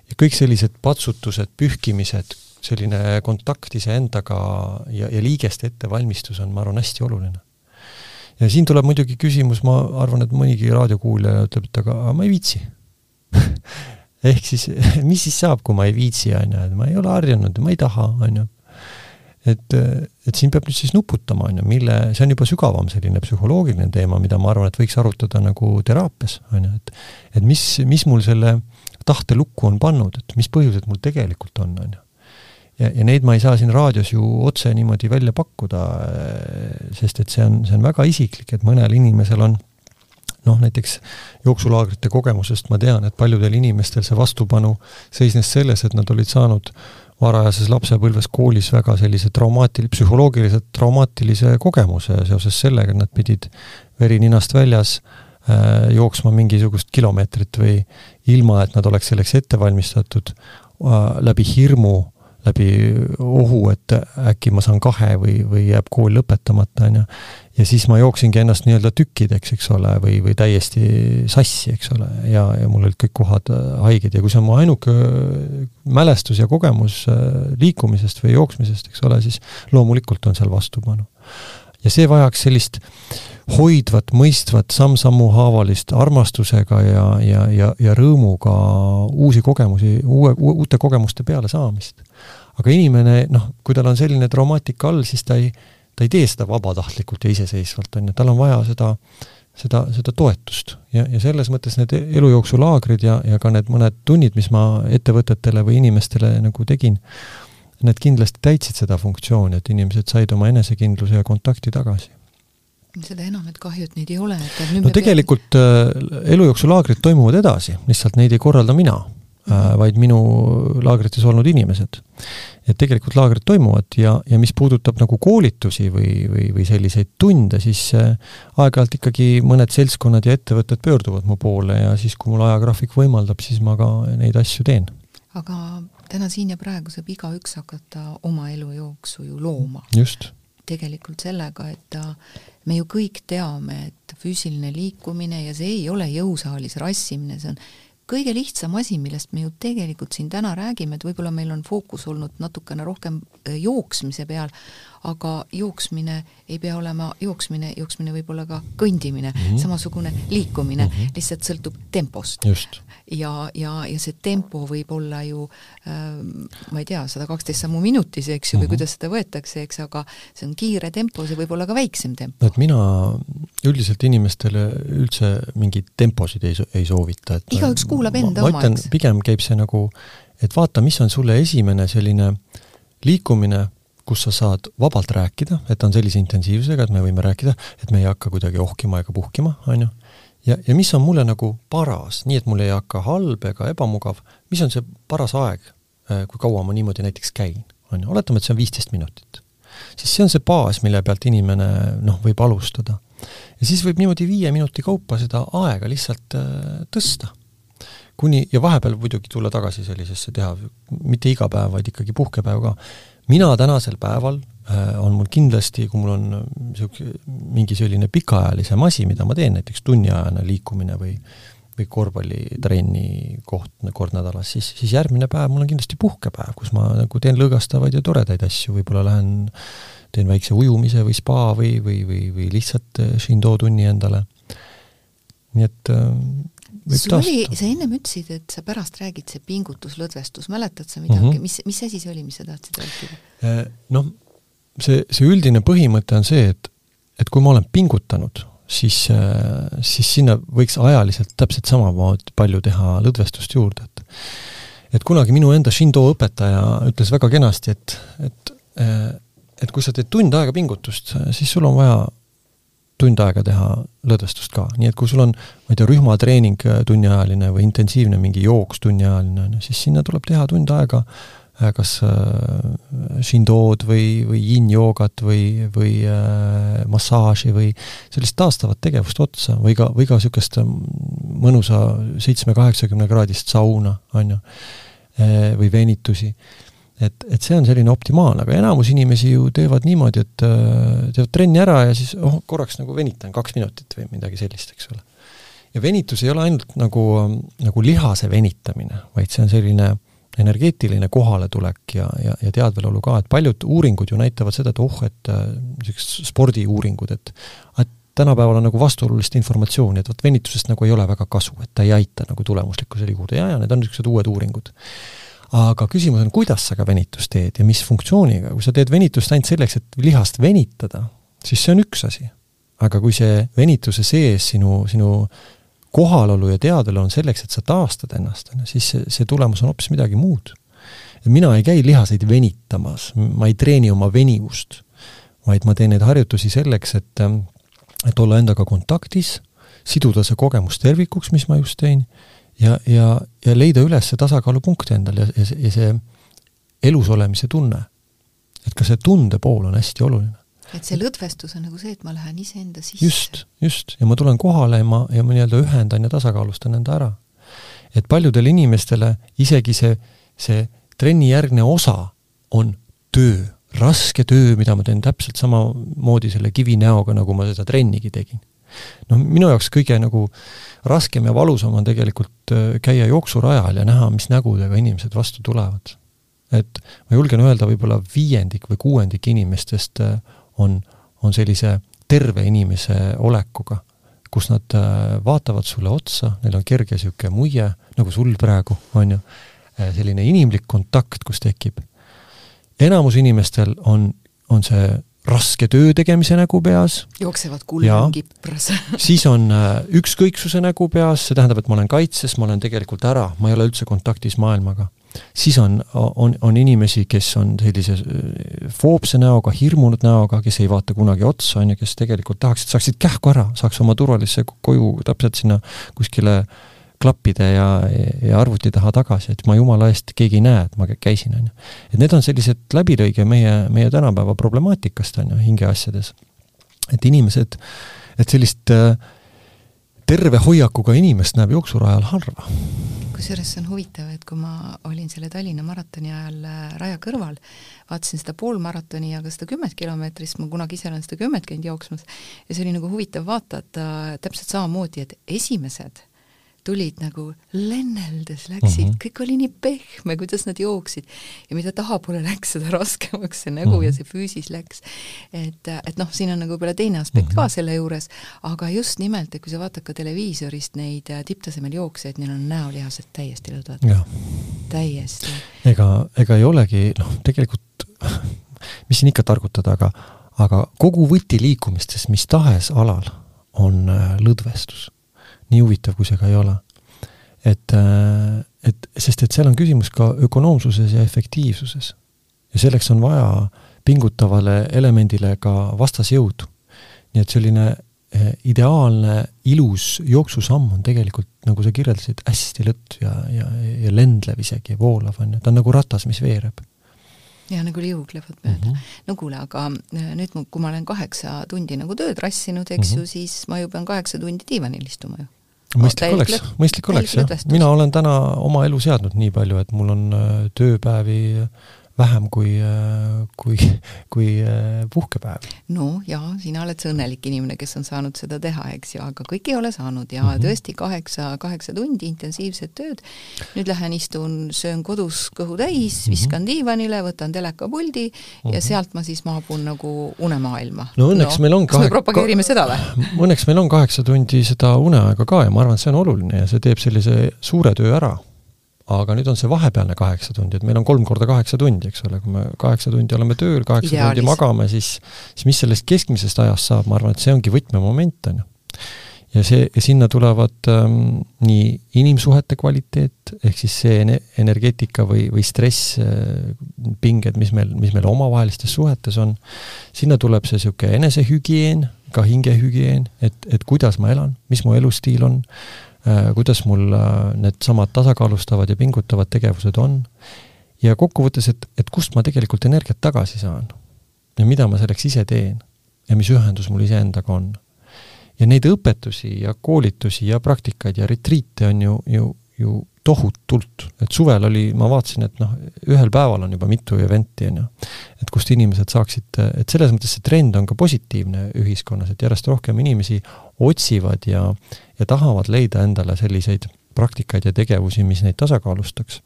ja kõik sellised patsutused, pühkimised, selline kontakt iseendaga ja, ja liigeste ettevalmistus on, ma arvan, hästi oluline. Ja siin tuleb muidugi küsimus, ma arvan, et mõnigi raadiokuulaja ütleb, et aga, ma ei viitsi. Ehk siis, mis siis saab, kui ma ei viitsi, on ju, et ma ei ole harjunud, ma ei taha, on ju. et, et siin peab nüüd siis nuputama, on ju, mille, see on juba sügavam selline psühholoogiline teema, mida ma arvan, et võiks arutada nagu teraapias, on ju, et et mis, mis mul selle tahte lukku on pannud, et mis põhjused mul tegelikult on, on ju ja, ja neid ma ei saa siin raadios ju otse niimoodi välja pakkuda, sest et see on, see on väga isiklik, et mõnel inimesel on noh, näiteks jooksulaagrite kogemusest ma tean, et paljudel inimestel see vastupanu seisnes selles, et nad olid saanud varajases lapsepõlves koolis väga sellise traumaatil-, psühholoogiliselt traumaatilise kogemuse seoses sellega, nad pidid veri ninast väljas äh, jooksma mingisugust kilomeetrit või ilma, et nad oleks selleks ette valmistatud äh,, läbi hirmu läbi ohu, et äkki ma saan kahe või, või jääb kool lõpetamata, on ju. ja siis ma jooksingi ennast nii-öelda tükkideks, eks ole, või, või täiesti sassi, eks ole, ja, ja mul olid kõik kohad äh, haiged ja kui see on mu ainuke mälestus ja kogemus äh, liikumisest või jooksmisest, eks ole, siis loomulikult on seal vastupanu. Ja see vajaks sellist hoidvat, mõistvat, samm-sammu haavalist armastusega ja, ja, ja, ja rõõmuga uusi kogemusi, uue, uute kogemuste peale saamist aga inimene, noh, kui tal on selline traumaatika all, siis ta ei, ta ei tee seda vabatahtlikult ja iseseisvalt, on ju, tal on vaja seda, seda, seda toetust. ja, ja selles mõttes need elujooksulaagrid ja, ja ka need mõned tunnid, mis ma ettevõtetele või inimestele nagu tegin, need kindlasti täitsid seda funktsiooni, et inimesed said oma enesekindluse ja kontakti tagasi
seda enam, et kahju, et neid ei ole,
et no tegelikult peab... äh, elujooksulaagrid toimuvad edasi, lihtsalt neid ei korralda mina Äh, vaid minu laagrites olnud inimesed. et tegelikult laagrid toimuvad ja, ja mis puudutab nagu koolitusi või, või, või selliseid tunde, siis äh, aeg-ajalt ikkagi mõned seltskonnad ja ettevõtted pöörduvad mu poole ja siis, kui mul ajagraafik võimaldab, siis ma ka neid asju teen.
aga täna siin ja praegu saab igaüks hakata oma elujooksu ju looma.
just.
tegelikult sellega, et ta me ju kõik teame, et füüsiline liikumine ja see ei ole jõusaalis rassimine, see on kõige lihtsam asi, millest me ju tegelikult siin täna räägime, et võib-olla meil on fookus olnud natukene rohkem äh, jooksmise peal, aga jooksmine ei pea olema jooksmine, jooksmine võib olla ka kõndimine mm, -hmm. samasugune liikumine mm, -hmm. lihtsalt sõltub tempost. ja, ja, ja see tempo võib olla ju äh, ma ei tea, sada kaksteist sammu minutis, eks ju mm, -hmm. või kuidas seda võetakse, eks, aga see on kiire tempo, see võib olla ka väiksem tempo.
et mina üldiselt inimestele üldse mingeid temposid ei, ei soovita, et
igaüks kuulab enda ma,
ma ütlen, pigem käib see nagu, et vaata, mis on sulle esimene selline liikumine kus sa saad vabalt rääkida, et on sellise intensiivsusega, et me võime rääkida, et me ei hakka kuidagi ohkima ega puhkima, on ju. ja, ja mis on mulle nagu paras, nii et mul ei hakka halb ega ebamugav, mis on see paras aeg, äh, kui kaua ma niimoodi näiteks käin, on ju, oletame, et see on viisteist minutit. siis see on see baas, mille pealt inimene noh, võib alustada. ja siis võib niimoodi viie minuti kaupa seda aega lihtsalt äh, tõsta kuni, ja vahepeal muidugi tulla tagasi sellisesse, teha mitte iga päev, vaid ikkagi puhkepäev ka mina tänasel päeval äh, on mul kindlasti, kui mul on niisugune mingi selline pikaajalisem asi, mida ma teen, näiteks tunniajane liikumine või või korvpallitrenni koht kord nädalas, siis, siis järgmine päev mul on kindlasti puhkepäev, kus ma nagu teen lõõgastavaid ja toredaid asju, võib-olla lähen teen väikse ujumise või spa või, või, või, või lihtsalt äh, Shindo tunni endale. nii et äh,
sul oli, sa ennem ütlesid, et sa pärast räägid, see pingutuslõdvestus, mäletad sa midagi mm, -hmm. mis, mis asi see oli, mis sa tahtsid rääkida?
Äh, noh, see, see üldine põhimõte on see, et, et kui ma olen pingutanud, siis, siis sinna võiks ajaliselt täpselt samamoodi palju teha lõdvestust juurde, et et kunagi minu enda Shindo õpetaja ütles väga kenasti, et, et et kui sa teed tund aega pingutust, siis sul on vaja tund aega teha lõdvestust ka, nii et kui sul on, ma ei tea, rühmatreening tunniajaline või intensiivne mingi jooks tunniajaline, ju, siis sinna tuleb teha tund aega äh, kas äh, Shindood või, või yin-joogat või, või äh, massaaži või sellist taastavat tegevust otsa või ka, või ka niisugust mõnusa seitsme-kaheksakümne kraadist sauna, on ju, äh, või venitusi et, et see on selline optimaalne, aga enamus inimesi ju teevad niimoodi, et äh, teevad trenni ära ja siis oh, korraks nagu venitan kaks minutit või midagi sellist, eks ole. ja venitus ei ole ainult nagu, nagu lihase venitamine, vaid see on selline energeetiline kohaletulek ja, ja, ja teadvelolu ka, et paljud uuringud ju näitavad seda, et oh, et niisugused äh, spordiuuringud, et et tänapäeval on nagu vastuolulist informatsiooni, et vot venitusest nagu ei ole väga kasu, et ta ei aita nagu tulemuslikkusele jõuda ja, ja need on niisugused uued uuringud aga küsimus on, kuidas sa ka venitust teed ja mis funktsiooniga, kui sa teed venitust ainult selleks, et lihast venitada, siis see on üks asi. aga kui see venituse sees sinu, sinu kohalolu ja teadelu on selleks, et sa taastad ennast, on ju, siis see, see tulemus on hoopis midagi muud. mina ei käi lihaseid venitamas, ma ei treeni oma venivust, vaid ma teen neid harjutusi selleks, et, et olla endaga kontaktis, siduda see kogemus tervikuks, mis ma just tein, ja, ja, ja leida üles see tasakaalupunkt endal ja, ja see, ja see elus olemise tunne. et ka see tunde pool on hästi oluline.
et see lõdvestus on nagu see, et ma lähen iseenda sisse.
just, just, ja ma tulen kohale ja ma, ja ma nii-öelda ühendan ja tasakaalustan enda ära. et paljudele inimestele isegi see, see trennijärgne osa on töö, raske töö, mida ma teen täpselt samamoodi selle kivinäoga, nagu ma seda trennigi tegin noh, minu jaoks kõige nagu raskem ja valusam on tegelikult äh, käia jooksurajal ja näha, mis nägudega inimesed vastu tulevad. et ma julgen öelda, võib-olla viiendik või kuuendik inimestest äh, on, on sellise terve inimese olekuga, kus nad äh, vaatavad sulle otsa, neil on kerge niisugune muie, nagu sul praegu, on ju, selline inimlik kontakt, kus tekib. enamus inimestel on, on see raske töö tegemise nägu peas.
jooksevad kulm kipras
siis on äh, ükskõiksuse nägu peas, see tähendab, et ma olen kaitses, ma olen tegelikult ära, ma ei ole üldse kontaktis maailmaga. siis on, on, on inimesi, kes on sellise äh, foobse näoga, hirmunud näoga, kes ei vaata kunagi otsa, on ju, kes tegelikult tahaks, et saaksid kähku ära, saaks oma turvalisse koju täpselt sinna kuskile äh, klappide ja, ja arvuti taha tagasi, et ma jumala eest, keegi ei näe, et ma käisin, on ju. et need on sellised läbilõige meie, meie tänapäeva problemaatikast, on ju, hingeasjades. et inimesed, et sellist äh, terve hoiakuga inimest näeb jooksurajal harva.
kusjuures see on huvitav, et kui ma olin selle Tallinna maratoni ajal äh, raja kõrval, vaatasin seda poolmaratoni ja ka seda kümmet kilomeetrit, ma kunagi ise olen seda kümmet käinud jooksmas, ja see oli nagu huvitav vaadata täpselt samamoodi, et esimesed tulid nagu lenneldes, läksid mm, -hmm. kõik oli nii pehme, kuidas nad jooksid. ja mida tahapoole läks, seda raskemaks see nägu mm -hmm. ja see füüsis läks. et, et noh, siin on nagu võib-olla teine aspekt mm -hmm. ka mhm. selle juures, aga just nimelt, et kui sa vaatad ka televiisorist neid äh, tipptasemel jooksjaid, neil on näolihased täiesti lõdvad. täiesti.
ega, ega ei olegi, noh, tegelikult mis siin ikka targutada, aga aga kogu võti liikumistes mis tahes alal on äh, lõdvestus nii huvitav, kui see ka ei ole. et, äh, et sest, et seal on küsimus ka ökonoomsuses ja efektiivsuses. ja selleks on vaja pingutavale elemendile ka vastasjõudu. nii et selline äh, ideaalne ilus jooksusamm on tegelikult, nagu sa kirjeldasid, hästi lõtt ja, ja, ja lendlev isegi ja voolav, on ju, ta on nagu ratas, mis veereb
ja nagu liuglevad mööda mm. -hmm. no kuule, aga äh, nüüd, kui ma olen kaheksa tundi nagu tööd rassinud, eks mm -hmm. ju, siis ma ju pean kaheksa tundi diivanil istuma ju
mõistlik oleks, mõistlik oleks jah, mina olen täna oma elu seadnud nii palju, et mul on äh, tööpäevi vähem kui, äh, kui, kui äh, puhkepäev.
no jaa, sina oled see õnnelik inimene, kes on saanud seda teha, eks ju, aga kõik ei ole saanud ja mm -hmm. tõesti kaheksa, kaheksa tundi intensiivset tööd, nüüd lähen istun, söön kodus kõhu täis mm, -hmm. viskan diivanile, võtan telekapuldi mm -hmm. ja mhm. sealt ma siis maabun nagu unemaailma.
no õnneks no, meil on
kas me propageerime ka... seda või?
õnneks meil on kaheksa tundi seda uneaega ka ja ma arvan, et see on oluline ja see teeb sellise suure töö ära aga nüüd on see vahepealne kaheksa tundi, et meil on kolm korda kaheksa tundi, eks ole, kui me kaheksa tundi oleme tööl, kaheksa Ideaalis. tundi magame, siis siis mis sellest keskmisest ajast saab, ma arvan, et see ongi võtmemoment, on ju. ja see, sinna tulevad ähm, nii inimsuhete kvaliteet, ehk siis see energeetika või, või stress äh,, pinged, mis meil, mis meil omavahelistes suhetes on, sinna tuleb see niisugune enesehügieen, ka hingehügieen, et, et kuidas ma elan, mis mu elustiil on kuidas mul äh, needsamad tasakaalustavad ja pingutavad tegevused on, ja kokkuvõttes, et, et kust ma tegelikult energiat tagasi saan ja mida ma selleks ise teen ja mis ühendus mul iseendaga on. Ja neid õpetusi ja koolitusi ja praktikaid ja retriite on ju, ju, ju tohutult, et suvel oli, ma vaatasin, et noh, ühel päeval on juba mitu event'i, on ju. et kust inimesed saaksid, et selles mõttes see trend on ka positiivne ühiskonnas, et järjest rohkem inimesi otsivad ja, ja tahavad leida endale selliseid praktikaid ja tegevusi, mis neid tasakaalustaks.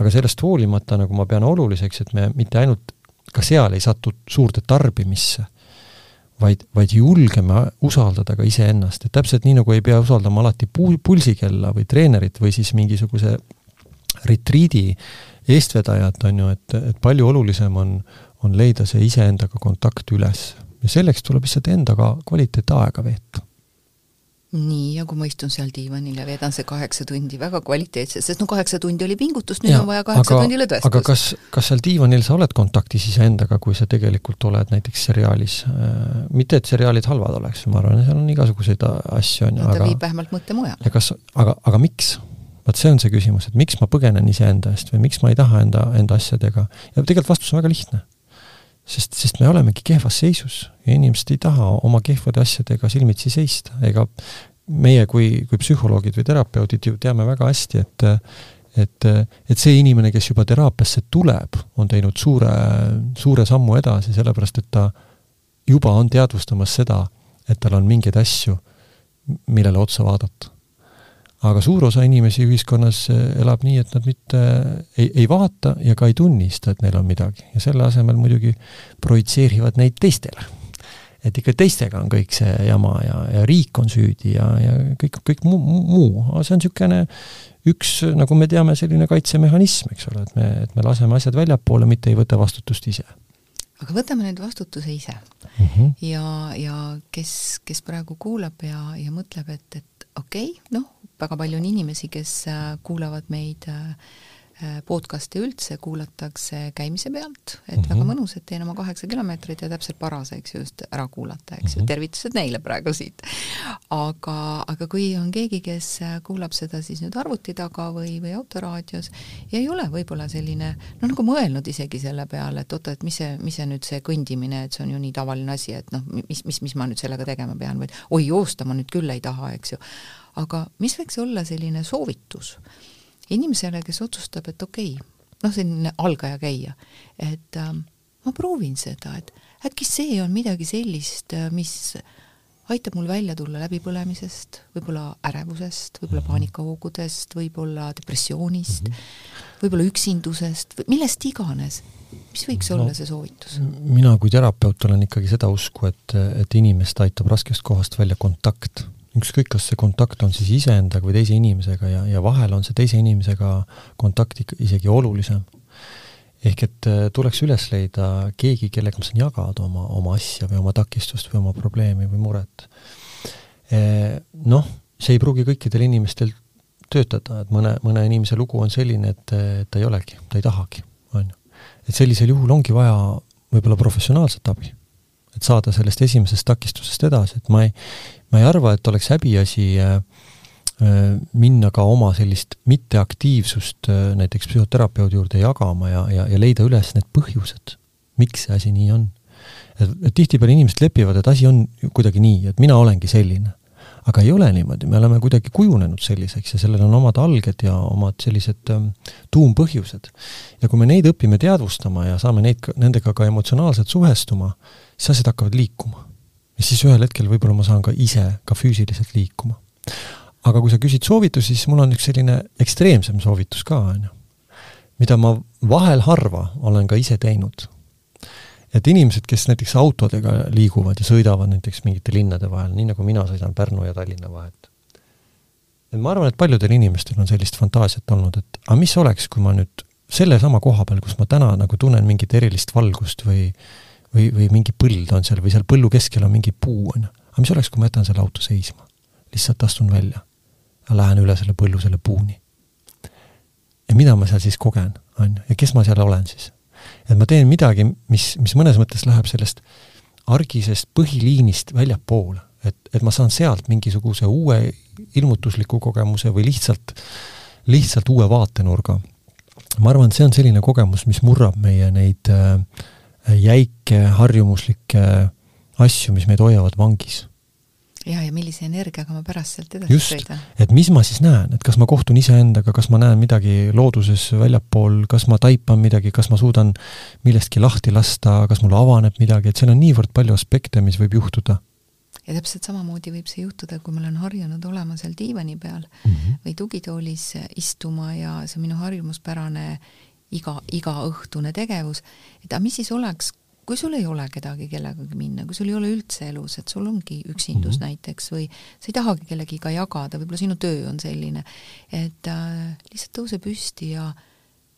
aga sellest hoolimata, nagu ma pean oluliseks, et me mitte ainult ka seal ei satu suurde tarbimisse vaid, vaid julgeme usaldada ka iseennast, et täpselt nii, nagu ei pea usaldama alati pu-, pulsikella või treenerit või siis mingisuguse retriidi eestvedajat, on ju, et, et palju olulisem on, on leida see iseendaga kontakt üles. ja selleks tuleb lihtsalt endaga kvaliteetaega veeta
nii, ja kui ma istun seal diivanil ja veedan see kaheksa tundi väga kvaliteetselt, sest no kaheksa tundi oli pingutust, nüüd ja, on vaja kaheksa tundi lõdvestust.
aga kas, kas seal diivanil sa oled kontaktis iseendaga, kui sa tegelikult oled näiteks seriaalis äh,, mitte et seriaalid halvad oleks, ma arvan, seal on igasuguseid asju, on
ju, aga ta viib vähemalt mõtte mujale.
ja kas, aga, aga miks? vot see on see küsimus, et miks ma põgenen iseenda eest või miks ma ei taha enda, enda asjadega, ja tegelikult vastus on väga lihtne sest, sest me olemegi kehvas seisus ja inimesed ei taha oma kehvade asjadega silmitsi seista, ega meie kui, kui psühholoogid või terapeudid ju teame väga hästi, et et, et see inimene, kes juba teraapiasse tuleb, on teinud suure, suure sammu edasi, sellepärast et ta juba on teadvustamas seda, et tal on mingeid asju, millele otsa vaadata aga suur osa inimesi ühiskonnas eh, elab nii, et nad mitte ei, ei vaata ja ka ei tunnista, et neil on midagi ja selle asemel muidugi projitseerivad neid teistele. et ikka teistega on kõik see jama ja, ja riik on süüdi ja, ja kõik, kõik muu, muu, see on niisugune üks, nagu me teame, selline kaitsemehhanism, eks ole, et me, et me laseme asjad väljapoole, mitte ei võta vastutust ise
aga võtame nüüd vastutuse ise mm. -hmm. ja, ja kes, kes praegu kuulab ja, ja mõtleb, et, et okei okay,, noh, väga palju on inimesi, kes äh, kuulavad meid äh, podcast'e üldse kuulatakse käimise pealt, et mm -hmm. väga mõnus, et teen oma kaheksa kilomeetrit ja täpselt paras, eks ju, just ära kuulata, eks ju mm -hmm., tervitused neile praegu siit. aga, aga kui on keegi, kes äh, kuulab seda siis nüüd arvuti taga või, või autoraadios ja ei ole võib-olla selline noh, nagu mõelnud isegi selle peale, et oota, et mis see, mis see nüüd see kõndimine, et see on ju nii tavaline asi, et noh, mis, mis, mis ma nüüd sellega tegema pean, vaid oi, joosta ma nüüd küll ei taha, eks ju. aga mis võiks olla selline soovitus inimesele, kes otsustab, et okei okay,, noh, selline algaja käija, et äh, ma proovin seda, et äkki see on midagi sellist, äh, mis aitab mul välja tulla läbipõlemisest, võib-olla ärevusest, võib-olla mhm. paanikahoogudest, võib-olla depressioonist mm, -hmm. võib-olla üksindusest, millest iganes. mis võiks no, olla see soovitus?
mina kui terapeut olen ikkagi seda usku, et, et inimest aitab raskest kohast välja kontakt ükskõik, kas see kontakt on siis iseendaga või teise inimesega ja, ja vahel on see teise inimesega kontakt ikka isegi olulisem. ehk et äh, tuleks üles leida keegi, kellega ma saan jagada oma, oma asja või oma takistust või oma probleemi või muret. Äh, noh, see ei pruugi kõikidel inimestel töötada, et mõne, mõne inimese lugu on selline, et, et ta ei olegi, ta ei tahagi, on ju. et sellisel juhul ongi vaja võib-olla professionaalset abi et saada sellest esimesest takistusest edasi, et ma ei, ma ei arva, et oleks häbiasi äh, äh, minna ka oma sellist mitteaktiivsust äh, näiteks psühhoterapeudi juurde jagama ja, ja, ja leida üles need põhjused, miks see asi nii on. et, tihtipeale inimesed lepivad, et asi on kuidagi nii, et mina olengi selline. aga ei ole niimoodi, me oleme kuidagi kujunenud selliseks ja sellel on omad alged ja omad sellised ähm, tuumpõhjused. ja kui me neid õpime teadvustama ja saame neid, nendega ka emotsionaalselt suhestuma, siis asjad hakkavad liikuma. ja siis ühel hetkel võib-olla ma saan ka ise ka füüsiliselt liikuma. aga kui sa küsid soovitusi, siis mul on üks selline ekstreemsem soovitus ka, on ju. mida ma vahel harva olen ka ise teinud. et inimesed, kes näiteks autodega liiguvad ja sõidavad näiteks mingite linnade vahel, nii nagu mina sõidan Pärnu ja Tallinna vahet, et ma arvan, et paljudel inimestel on sellist fantaasiat olnud, et aga mis oleks, kui ma nüüd sellesama koha peal, kus ma täna nagu tunnen mingit erilist valgust või või, või mingi põld on seal või seal põllu keskel on mingi puu, on ju. aga mis oleks, kui ma jätan selle auto seisma? lihtsalt astun välja ja lähen üle selle põllu, selle puuni. ja mida ma seal siis kogen, on ju, ja kes ma seal olen siis? et ma teen midagi, mis, mis mõnes mõttes läheb sellest argisest põhiliinist väljapoole, et, et ma saan sealt mingisuguse uue ilmutusliku kogemuse või lihtsalt, lihtsalt uue vaatenurga. ma arvan, et see on selline kogemus, mis murrab meie neid äh, jäike harjumuslikke asju, mis meid hoiavad vangis.
Ja, ja millise energiaga ma pärast sealt edasi
just, et mis ma siis näen, et kas ma kohtun iseendaga, kas ma näen midagi looduses väljapool, kas ma taipan midagi, kas ma suudan millestki lahti lasta, kas mul avaneb midagi, et seal on niivõrd palju aspekte, mis võib juhtuda.
ja täpselt samamoodi võib see juhtuda, kui ma olen harjunud olema seal diivani peal mm -hmm. või tugitoolis istuma ja see minu harjumuspärane iga, igaõhtune tegevus, et aga mis siis oleks, kui sul ei ole kedagi, kellegagi minna, kui sul ei ole üldse elus, et sul ongi üksindus mm -hmm. näiteks või sa ei tahagi kellegiga jagada, võib-olla sinu töö on selline, et äh, lihtsalt tõuse püsti ja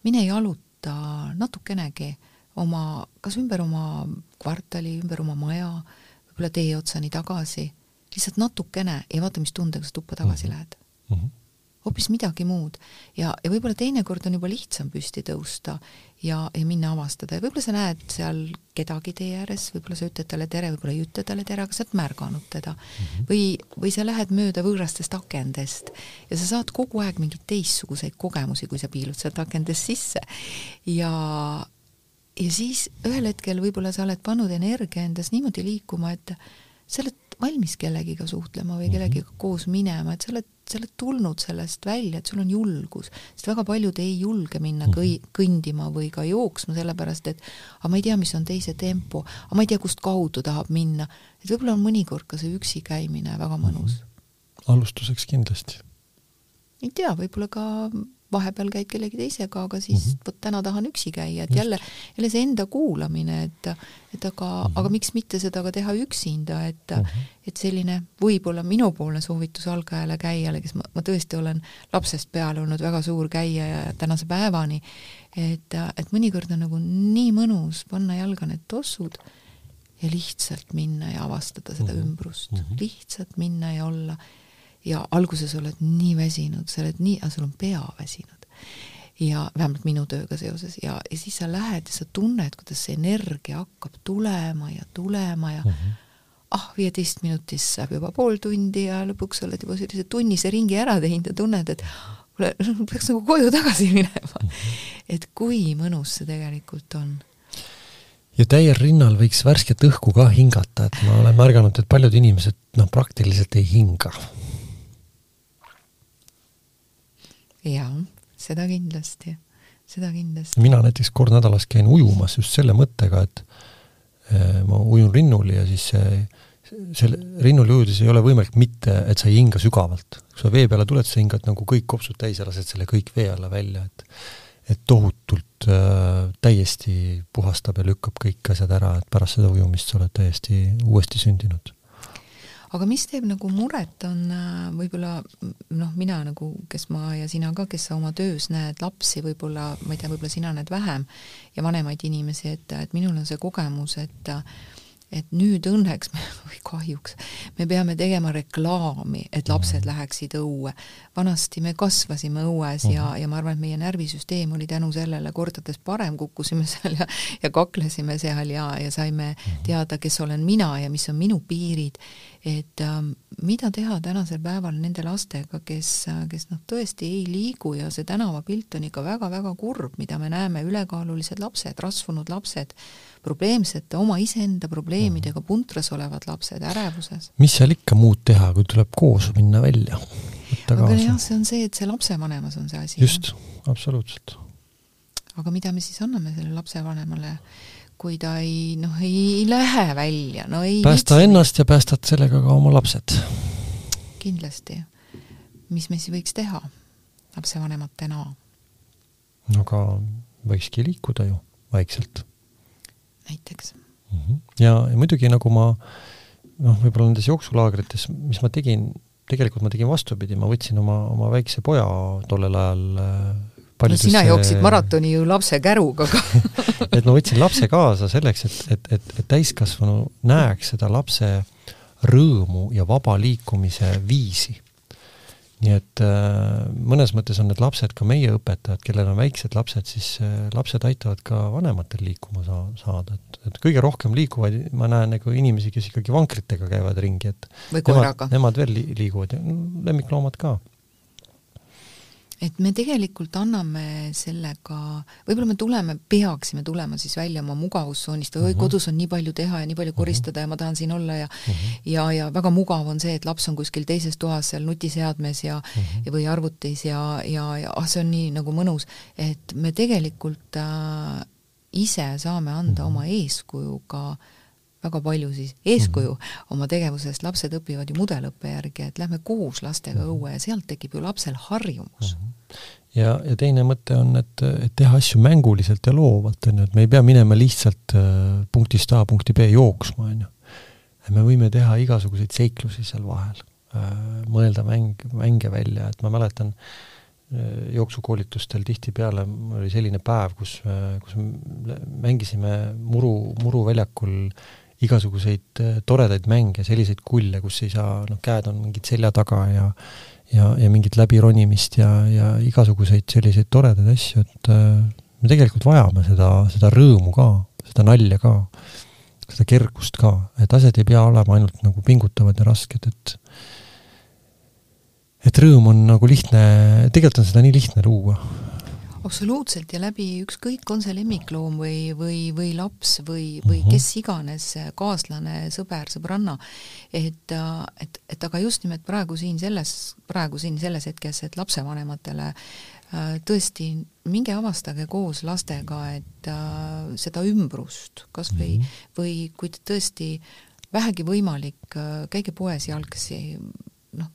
mine jaluta natukenegi oma, kas ümber oma kvartali, ümber oma maja, võib-olla tee otsani tagasi, lihtsalt natukene ja vaata, mis tundega sa tuppa tagasi mm -hmm. lähed mm. -hmm hoopis midagi muud. ja, ja võib-olla teinekord on juba lihtsam püsti tõusta ja, ja minna avastada ja võib-olla sa näed seal kedagi tee ääres, võib-olla sa ütled talle tere, võib-olla ei ütle talle tere, aga sa oled märganud teda mm. -hmm. või, või sa lähed mööda võõrastest akendest ja sa saad kogu aeg mingeid teistsuguseid kogemusi, kui sa piilud sealt akendest sisse. ja, ja siis ühel hetkel võib-olla sa oled pannud energia endas niimoodi liikuma, et sa oled valmis kellegiga suhtlema või mhm. kellegiga koos minema, et sa oled, sa oled tulnud sellest välja, et sul on julgus, sest väga paljud ei julge minna mhm. kõi-, kõndima või ka jooksma, sellepärast et aga ma ei tea, mis on teise tempo, aga ma ei tea, kust kaudu tahab minna. et võib-olla on mõnikord ka see üksi käimine väga mõnus.
Mhm. alustuseks kindlasti.
ei tea, võib-olla ka vahepeal käid kellegi teisega, aga siis mm -hmm. vot täna tahan üksi käia, et jälle, jälle see enda kuulamine, et et aga mm, -hmm. aga miks mitte seda ka teha üksinda, et mm -hmm. et selline võib-olla minupoolne soovitus algajale käijale, kes ma, ma tõesti olen lapsest peale olnud väga suur käija ja tänase päevani, et, et mõnikord on nagu nii mõnus panna jalga need tossud ja lihtsalt minna ja avastada seda mm -hmm. ümbrust mm, -hmm. lihtsalt minna ja olla ja alguses oled nii väsinud, sa oled nii, sul on pea väsinud. ja vähemalt minu tööga seoses ja, ja siis sa lähed ja sa tunned, kuidas see energia hakkab tulema ja tulema ja mm -hmm. ah, viieteist minutist saab juba pool tundi ja lõpuks oled juba sellise tunnise ringi ära teinud ja tunned, et kuule, peaks nagu koju tagasi minema mm. -hmm. et kui mõnus see tegelikult on
ja täiel rinnal võiks värsket õhku ka hingata, et ma olen märganud, et paljud inimesed noh, praktiliselt ei hinga
jaa, seda kindlasti, seda kindlasti.
mina näiteks kord nädalas käin ujumas just selle mõttega, et eh, ma ujun rinnul ja siis see, selle rinnul ujudes ei ole võimalik mitte, et sa ei hinga sügavalt. kui sa vee peale tuled, sa hingad nagu kõik kopsud täis ja lased selle kõik vee alla välja, et et tohutult äh, täiesti puhastab ja lükkab kõik asjad ära, et pärast seda ujumist sa oled täiesti uuesti sündinud
aga mis teeb nagu muret, on äh, võib-olla noh, mina nagu, kes ma ja sina ka, kes sa oma töös näed lapsi võib-olla, ma ei tea, võib-olla sina näed vähem ja vanemaid inimesi, et, et minul on see kogemus, et et nüüd õnneks või kahjuks me peame tegema reklaami, et lapsed mhm. läheksid õue. vanasti me kasvasime õues ja, mhm. ja ma arvan, et meie närvisüsteem oli tänu sellele kordades parem, kukkusime seal ja, ja kaklesime seal ja, ja saime mhm. teada, kes olen mina ja mis on minu piirid et äh, mida teha tänasel päeval nende lastega, kes, kes noh, tõesti ei liigu ja see tänavapilt on ikka väga-väga kurb, mida me näeme, ülekaalulised lapsed, rasvunud lapsed, probleemsete, oma iseenda probleemidega mhm. puntras olevad lapsed, ärevuses.
mis seal ikka muud teha, kui tuleb koos minna välja?
aga jah, see on see, et see lapsevanemas on see asi.
just, absoluutselt.
aga mida me siis anname sellele lapsevanemale? kui ta ei, noh, ei lähe välja, no ei
päästa mitsi. ennast ja päästad sellega ka oma lapsed.
kindlasti. mis me siis võiks teha lapsevanematena?
no aga võikski liikuda ju vaikselt.
Näiteks
mm. -hmm. ja, ja muidugi nagu ma noh, võib-olla nendes jooksulaagrites, mis ma tegin, tegelikult ma tegin vastupidi, ma võtsin oma, oma väikse poja tollel ajal
no sina jooksid maratoni ju lapse käruga ka
et ma võtsin lapse kaasa selleks, et, et, et, et täiskasvanu näeks seda lapse rõõmu ja vaba liikumise viisi nii et äh, mõnes mõttes on need lapsed ka meie õpetajad, kellel on väiksed lapsed, siis äh, lapsed aitavad ka vanematel liikuma saa-, saada, et, et kõige rohkem liiguvad, ma näen nagu inimesi, kes ikkagi vankritega käivad ringi, et
või koeraga.
Nemad veel li liiguvad ja lemmikloomad ka
et me tegelikult anname sellega, võib-olla me tuleme, peaksime tulema siis välja oma mugavustsoonist, oi, mhm. kodus on nii palju teha ja nii palju mhm. koristada ja ma tahan siin olla ja uh mhm. -huh. ja, ja väga mugav on see, et laps on kuskil teises toas seal nutiseadmes ja uh -huh. või arvutis ja, ja, ja ah, see on nii nagu mõnus, et me tegelikult äh, ise saame anda uh -huh. oma eeskujuga äh, väga palju siis eeskuju -hmm. oma tegevusest, lapsed õpivad ju mudelõppe järgi, et lähme koos lastega -hmm. õue ja sealt tekib ju lapsel harjumus.
-hmm. ja, ja teine mõte on, et, et teha asju mänguliselt ja loovalt, on ju, et me ei pea minema lihtsalt äh, punktist A punkti B jooksma, on ju. me võime teha igasuguseid seiklusi seal vahel äh,, mõelda mäng, mänge välja, et ma mäletan äh, jooksukoolitustel tihtipeale oli selline päev, kus, äh, kus mängisime muru, muruväljakul igasuguseid äh, toredaid mänge, selliseid kulle, kus ei saa, noh, käed on mingid selja taga ja ja, ja mingit läbironimist ja, ja igasuguseid selliseid toredaid asju, et äh, me tegelikult vajame seda, seda rõõmu ka, seda nalja ka, seda kergust ka, et asjad ei pea olema ainult nagu pingutavad ja rasked, et et rõõm on nagu lihtne, tegelikult on seda nii lihtne luua
absoluutselt ja läbi ükskõik, on see lemmikloom või, või, või laps või, või mm -hmm. kes iganes, kaaslane, sõber, sõbranna, et, et, et aga just nimelt praegu siin selles, praegu siin selles hetkes, et lapsevanematele äh, tõesti, minge avastage koos lastega, et äh, seda ümbrust kas või mm, -hmm. või kui te tõesti vähegi võimalik, äh, käige poes jalgsi, noh,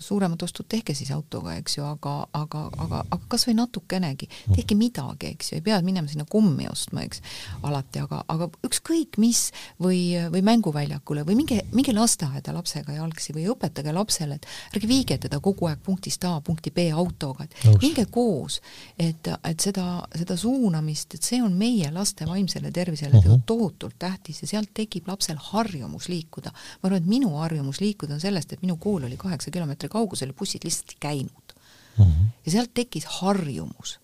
suuremad ostud tehke siis autoga, eks ju, aga, aga, aga, aga kas või natukenegi, tehke midagi, eks ju, ei pea minema sinna kommi ostma, eks, alati, aga, aga ükskõik mis või, või mänguväljakule või minge, minge lasteaeda lapsega jalgsi või õpetage lapsele, et ärge viige teda kogu aeg punktist A punkti B autoga, et Nõus. minge koos, et, et seda, seda suunamist, et see on meie laste vaimsele tervisele uh mhm. -huh. tohutult tähtis ja sealt tekib lapsel harjumus liikuda. ma arvan, et minu harjumus liikuda on sellest, et minu kool oli kaheksa kilomeetri kaugusel ja bussid lihtsalt ei käinud mm. -hmm. ja sealt tekkis harjumus.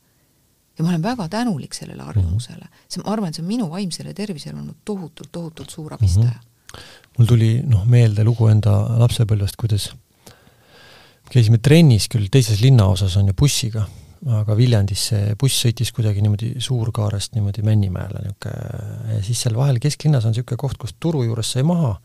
ja ma olen väga tänulik sellele harjumusele. Mhm. see, ma arvan, see on minu vaimsele tervisele olnud tohutult, tohutult suur abistaja mm.
-hmm. mul tuli noh, meelde lugu enda lapsepõlvest, kuidas käisime trennis küll teises linnaosas on ju bussiga, aga Viljandis see buss sõitis kuidagi niimoodi Suurkaarest niimoodi Männimäele niisugune ja siis seal vahel kesklinnas on niisugune koht, kus turu juures sai maha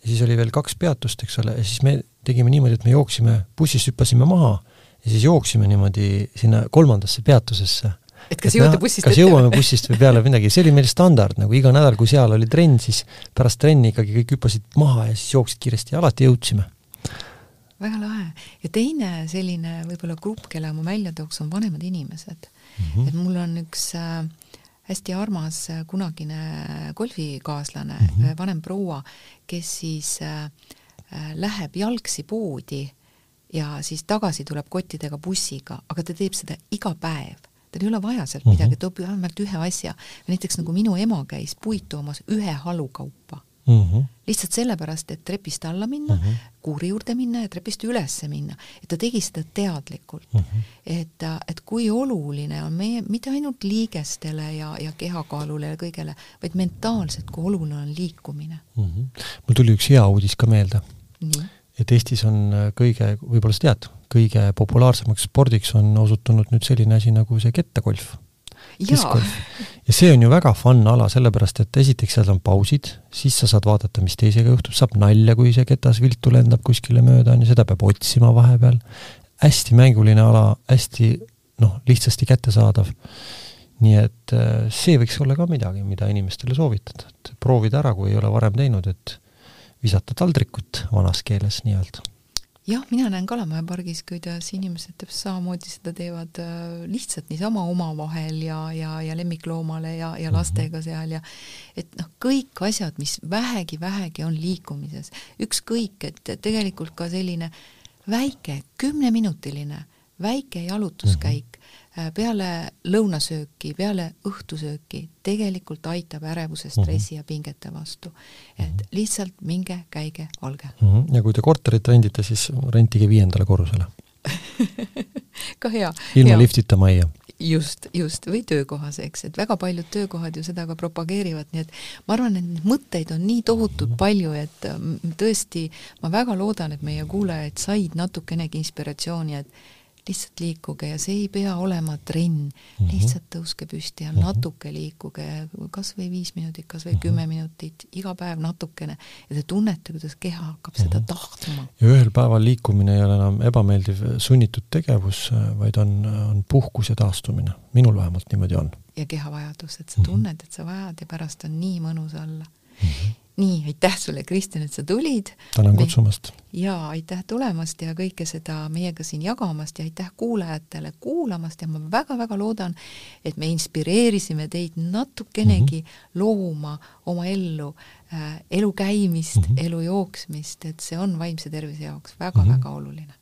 ja siis oli veel kaks peatust, eks ole, ja siis me tegime niimoodi, et me jooksime, bussist hüppasime maha ja siis jooksime niimoodi sinna kolmandasse peatusesse.
et kas jõuate bussist
kas ette? jõuame bussist või peale midagi, see oli meil standard, nagu iga nädal, kui seal oli trenn, siis pärast trenni ikkagi kõik hüppasid maha ja siis jooksid kiiresti ja alati jõudsime.
väga lahe. ja teine selline võib-olla grupp, kelle ma välja tooks, on vanemad inimesed mm. -hmm. et mul on üks äh, hästi armas kunagine golfikaaslane mm, -hmm. vanem proua, kes siis äh, äh, läheb jalgsi poodi ja siis tagasi tuleb kottidega bussiga, aga ta teeb seda iga päev. tal ei ole vaja sealt -hmm. midagi, toob vähemalt ühe asja. näiteks nagu minu ema käis puit toomas ühe halu kaupa mm. -hmm. lihtsalt sellepärast, et trepist alla minna mm, -hmm. kuuri juurde minna ja trepist üles minna. et ta tegi seda teadlikult mm. -hmm. et, et kui oluline on meie, mitte ainult liigestele ja, ja kehakaalule ja kõigele, vaid mentaalselt, kui oluline on liikumine
mm. -hmm. mul tuli üks hea uudis ka meelde. et Eestis on kõige, võib-olla sa tead, kõige populaarsemaks spordiks on osutunud nüüd selline asi nagu see kettagolf
discgolf.
ja see on ju väga fun ala, sellepärast et esiteks seal on pausid, siis sa saad vaadata, mis teisega juhtub, saab nalja, kui see ketas viltu lendab kuskile mööda, on ju, seda peab otsima vahepeal. hästi mänguline ala, hästi noh, lihtsasti kättesaadav. nii et äh, see võiks olla ka midagi, mida inimestele soovitada, et proovida ära, kui ei ole varem teinud, et visata taldrikut vanas keeles nii-öelda
jah, mina näen Kalamaja pargis, kuidas inimesed täpselt samamoodi seda teevad äh, lihtsalt niisama omavahel ja, ja, ja lemmikloomale ja, ja mhm. lastega seal ja et noh, kõik asjad, mis vähegi, vähegi on liikumises, ükskõik, et tegelikult ka selline väike kümneminutiline väike jalutuskäik, äh, peale lõunasööki, peale õhtusööki tegelikult aitab ärevuse,
Mhm.
stressi ja pingete vastu. et lihtsalt minge, käige, olge.
Mhm. ja kui te korterit rendite, siis rentige viiendale korrusele.
ka hea.
ilma liftita majja.
just, just, või töökohas, eks, et väga paljud töökohad ju seda ka propageerivad, nii et ma arvan, et neid mõtteid on nii tohutult palju, et mm, tõesti, ma väga loodan, et meie kuulajad said natukenegi inspiratsiooni, et lihtsalt liikuge ja see ei pea olema trenn, lihtsalt tõuske püsti ja natuke liikuge, kas või viis minutit, kas või kümme minutit, iga päev natukene ja te tunnete, kuidas keha hakkab seda tahtma.
ja ühel päeval liikumine ei ole enam ebameeldiv sunnitud tegevus, vaid on, on puhkus ja taastumine. minul vähemalt niimoodi on.
ja kehavajadus, et sa tunned, et sa vajad ja pärast on nii mõnus olla mm. -hmm nii, aitäh sulle, Kristjan, et sa tulid.
tänan kutsumast.
ja aitäh tulemast ja kõike seda meiega siin jagamast ja aitäh kuulajatele kuulamast ja ma väga-väga loodan, et me inspireerisime teid natukenegi mm -hmm. looma oma ellu äh, elu käimist mm, -hmm. elu jooksmist, et see on vaimse tervise jaoks väga-väga mm -hmm. väga oluline.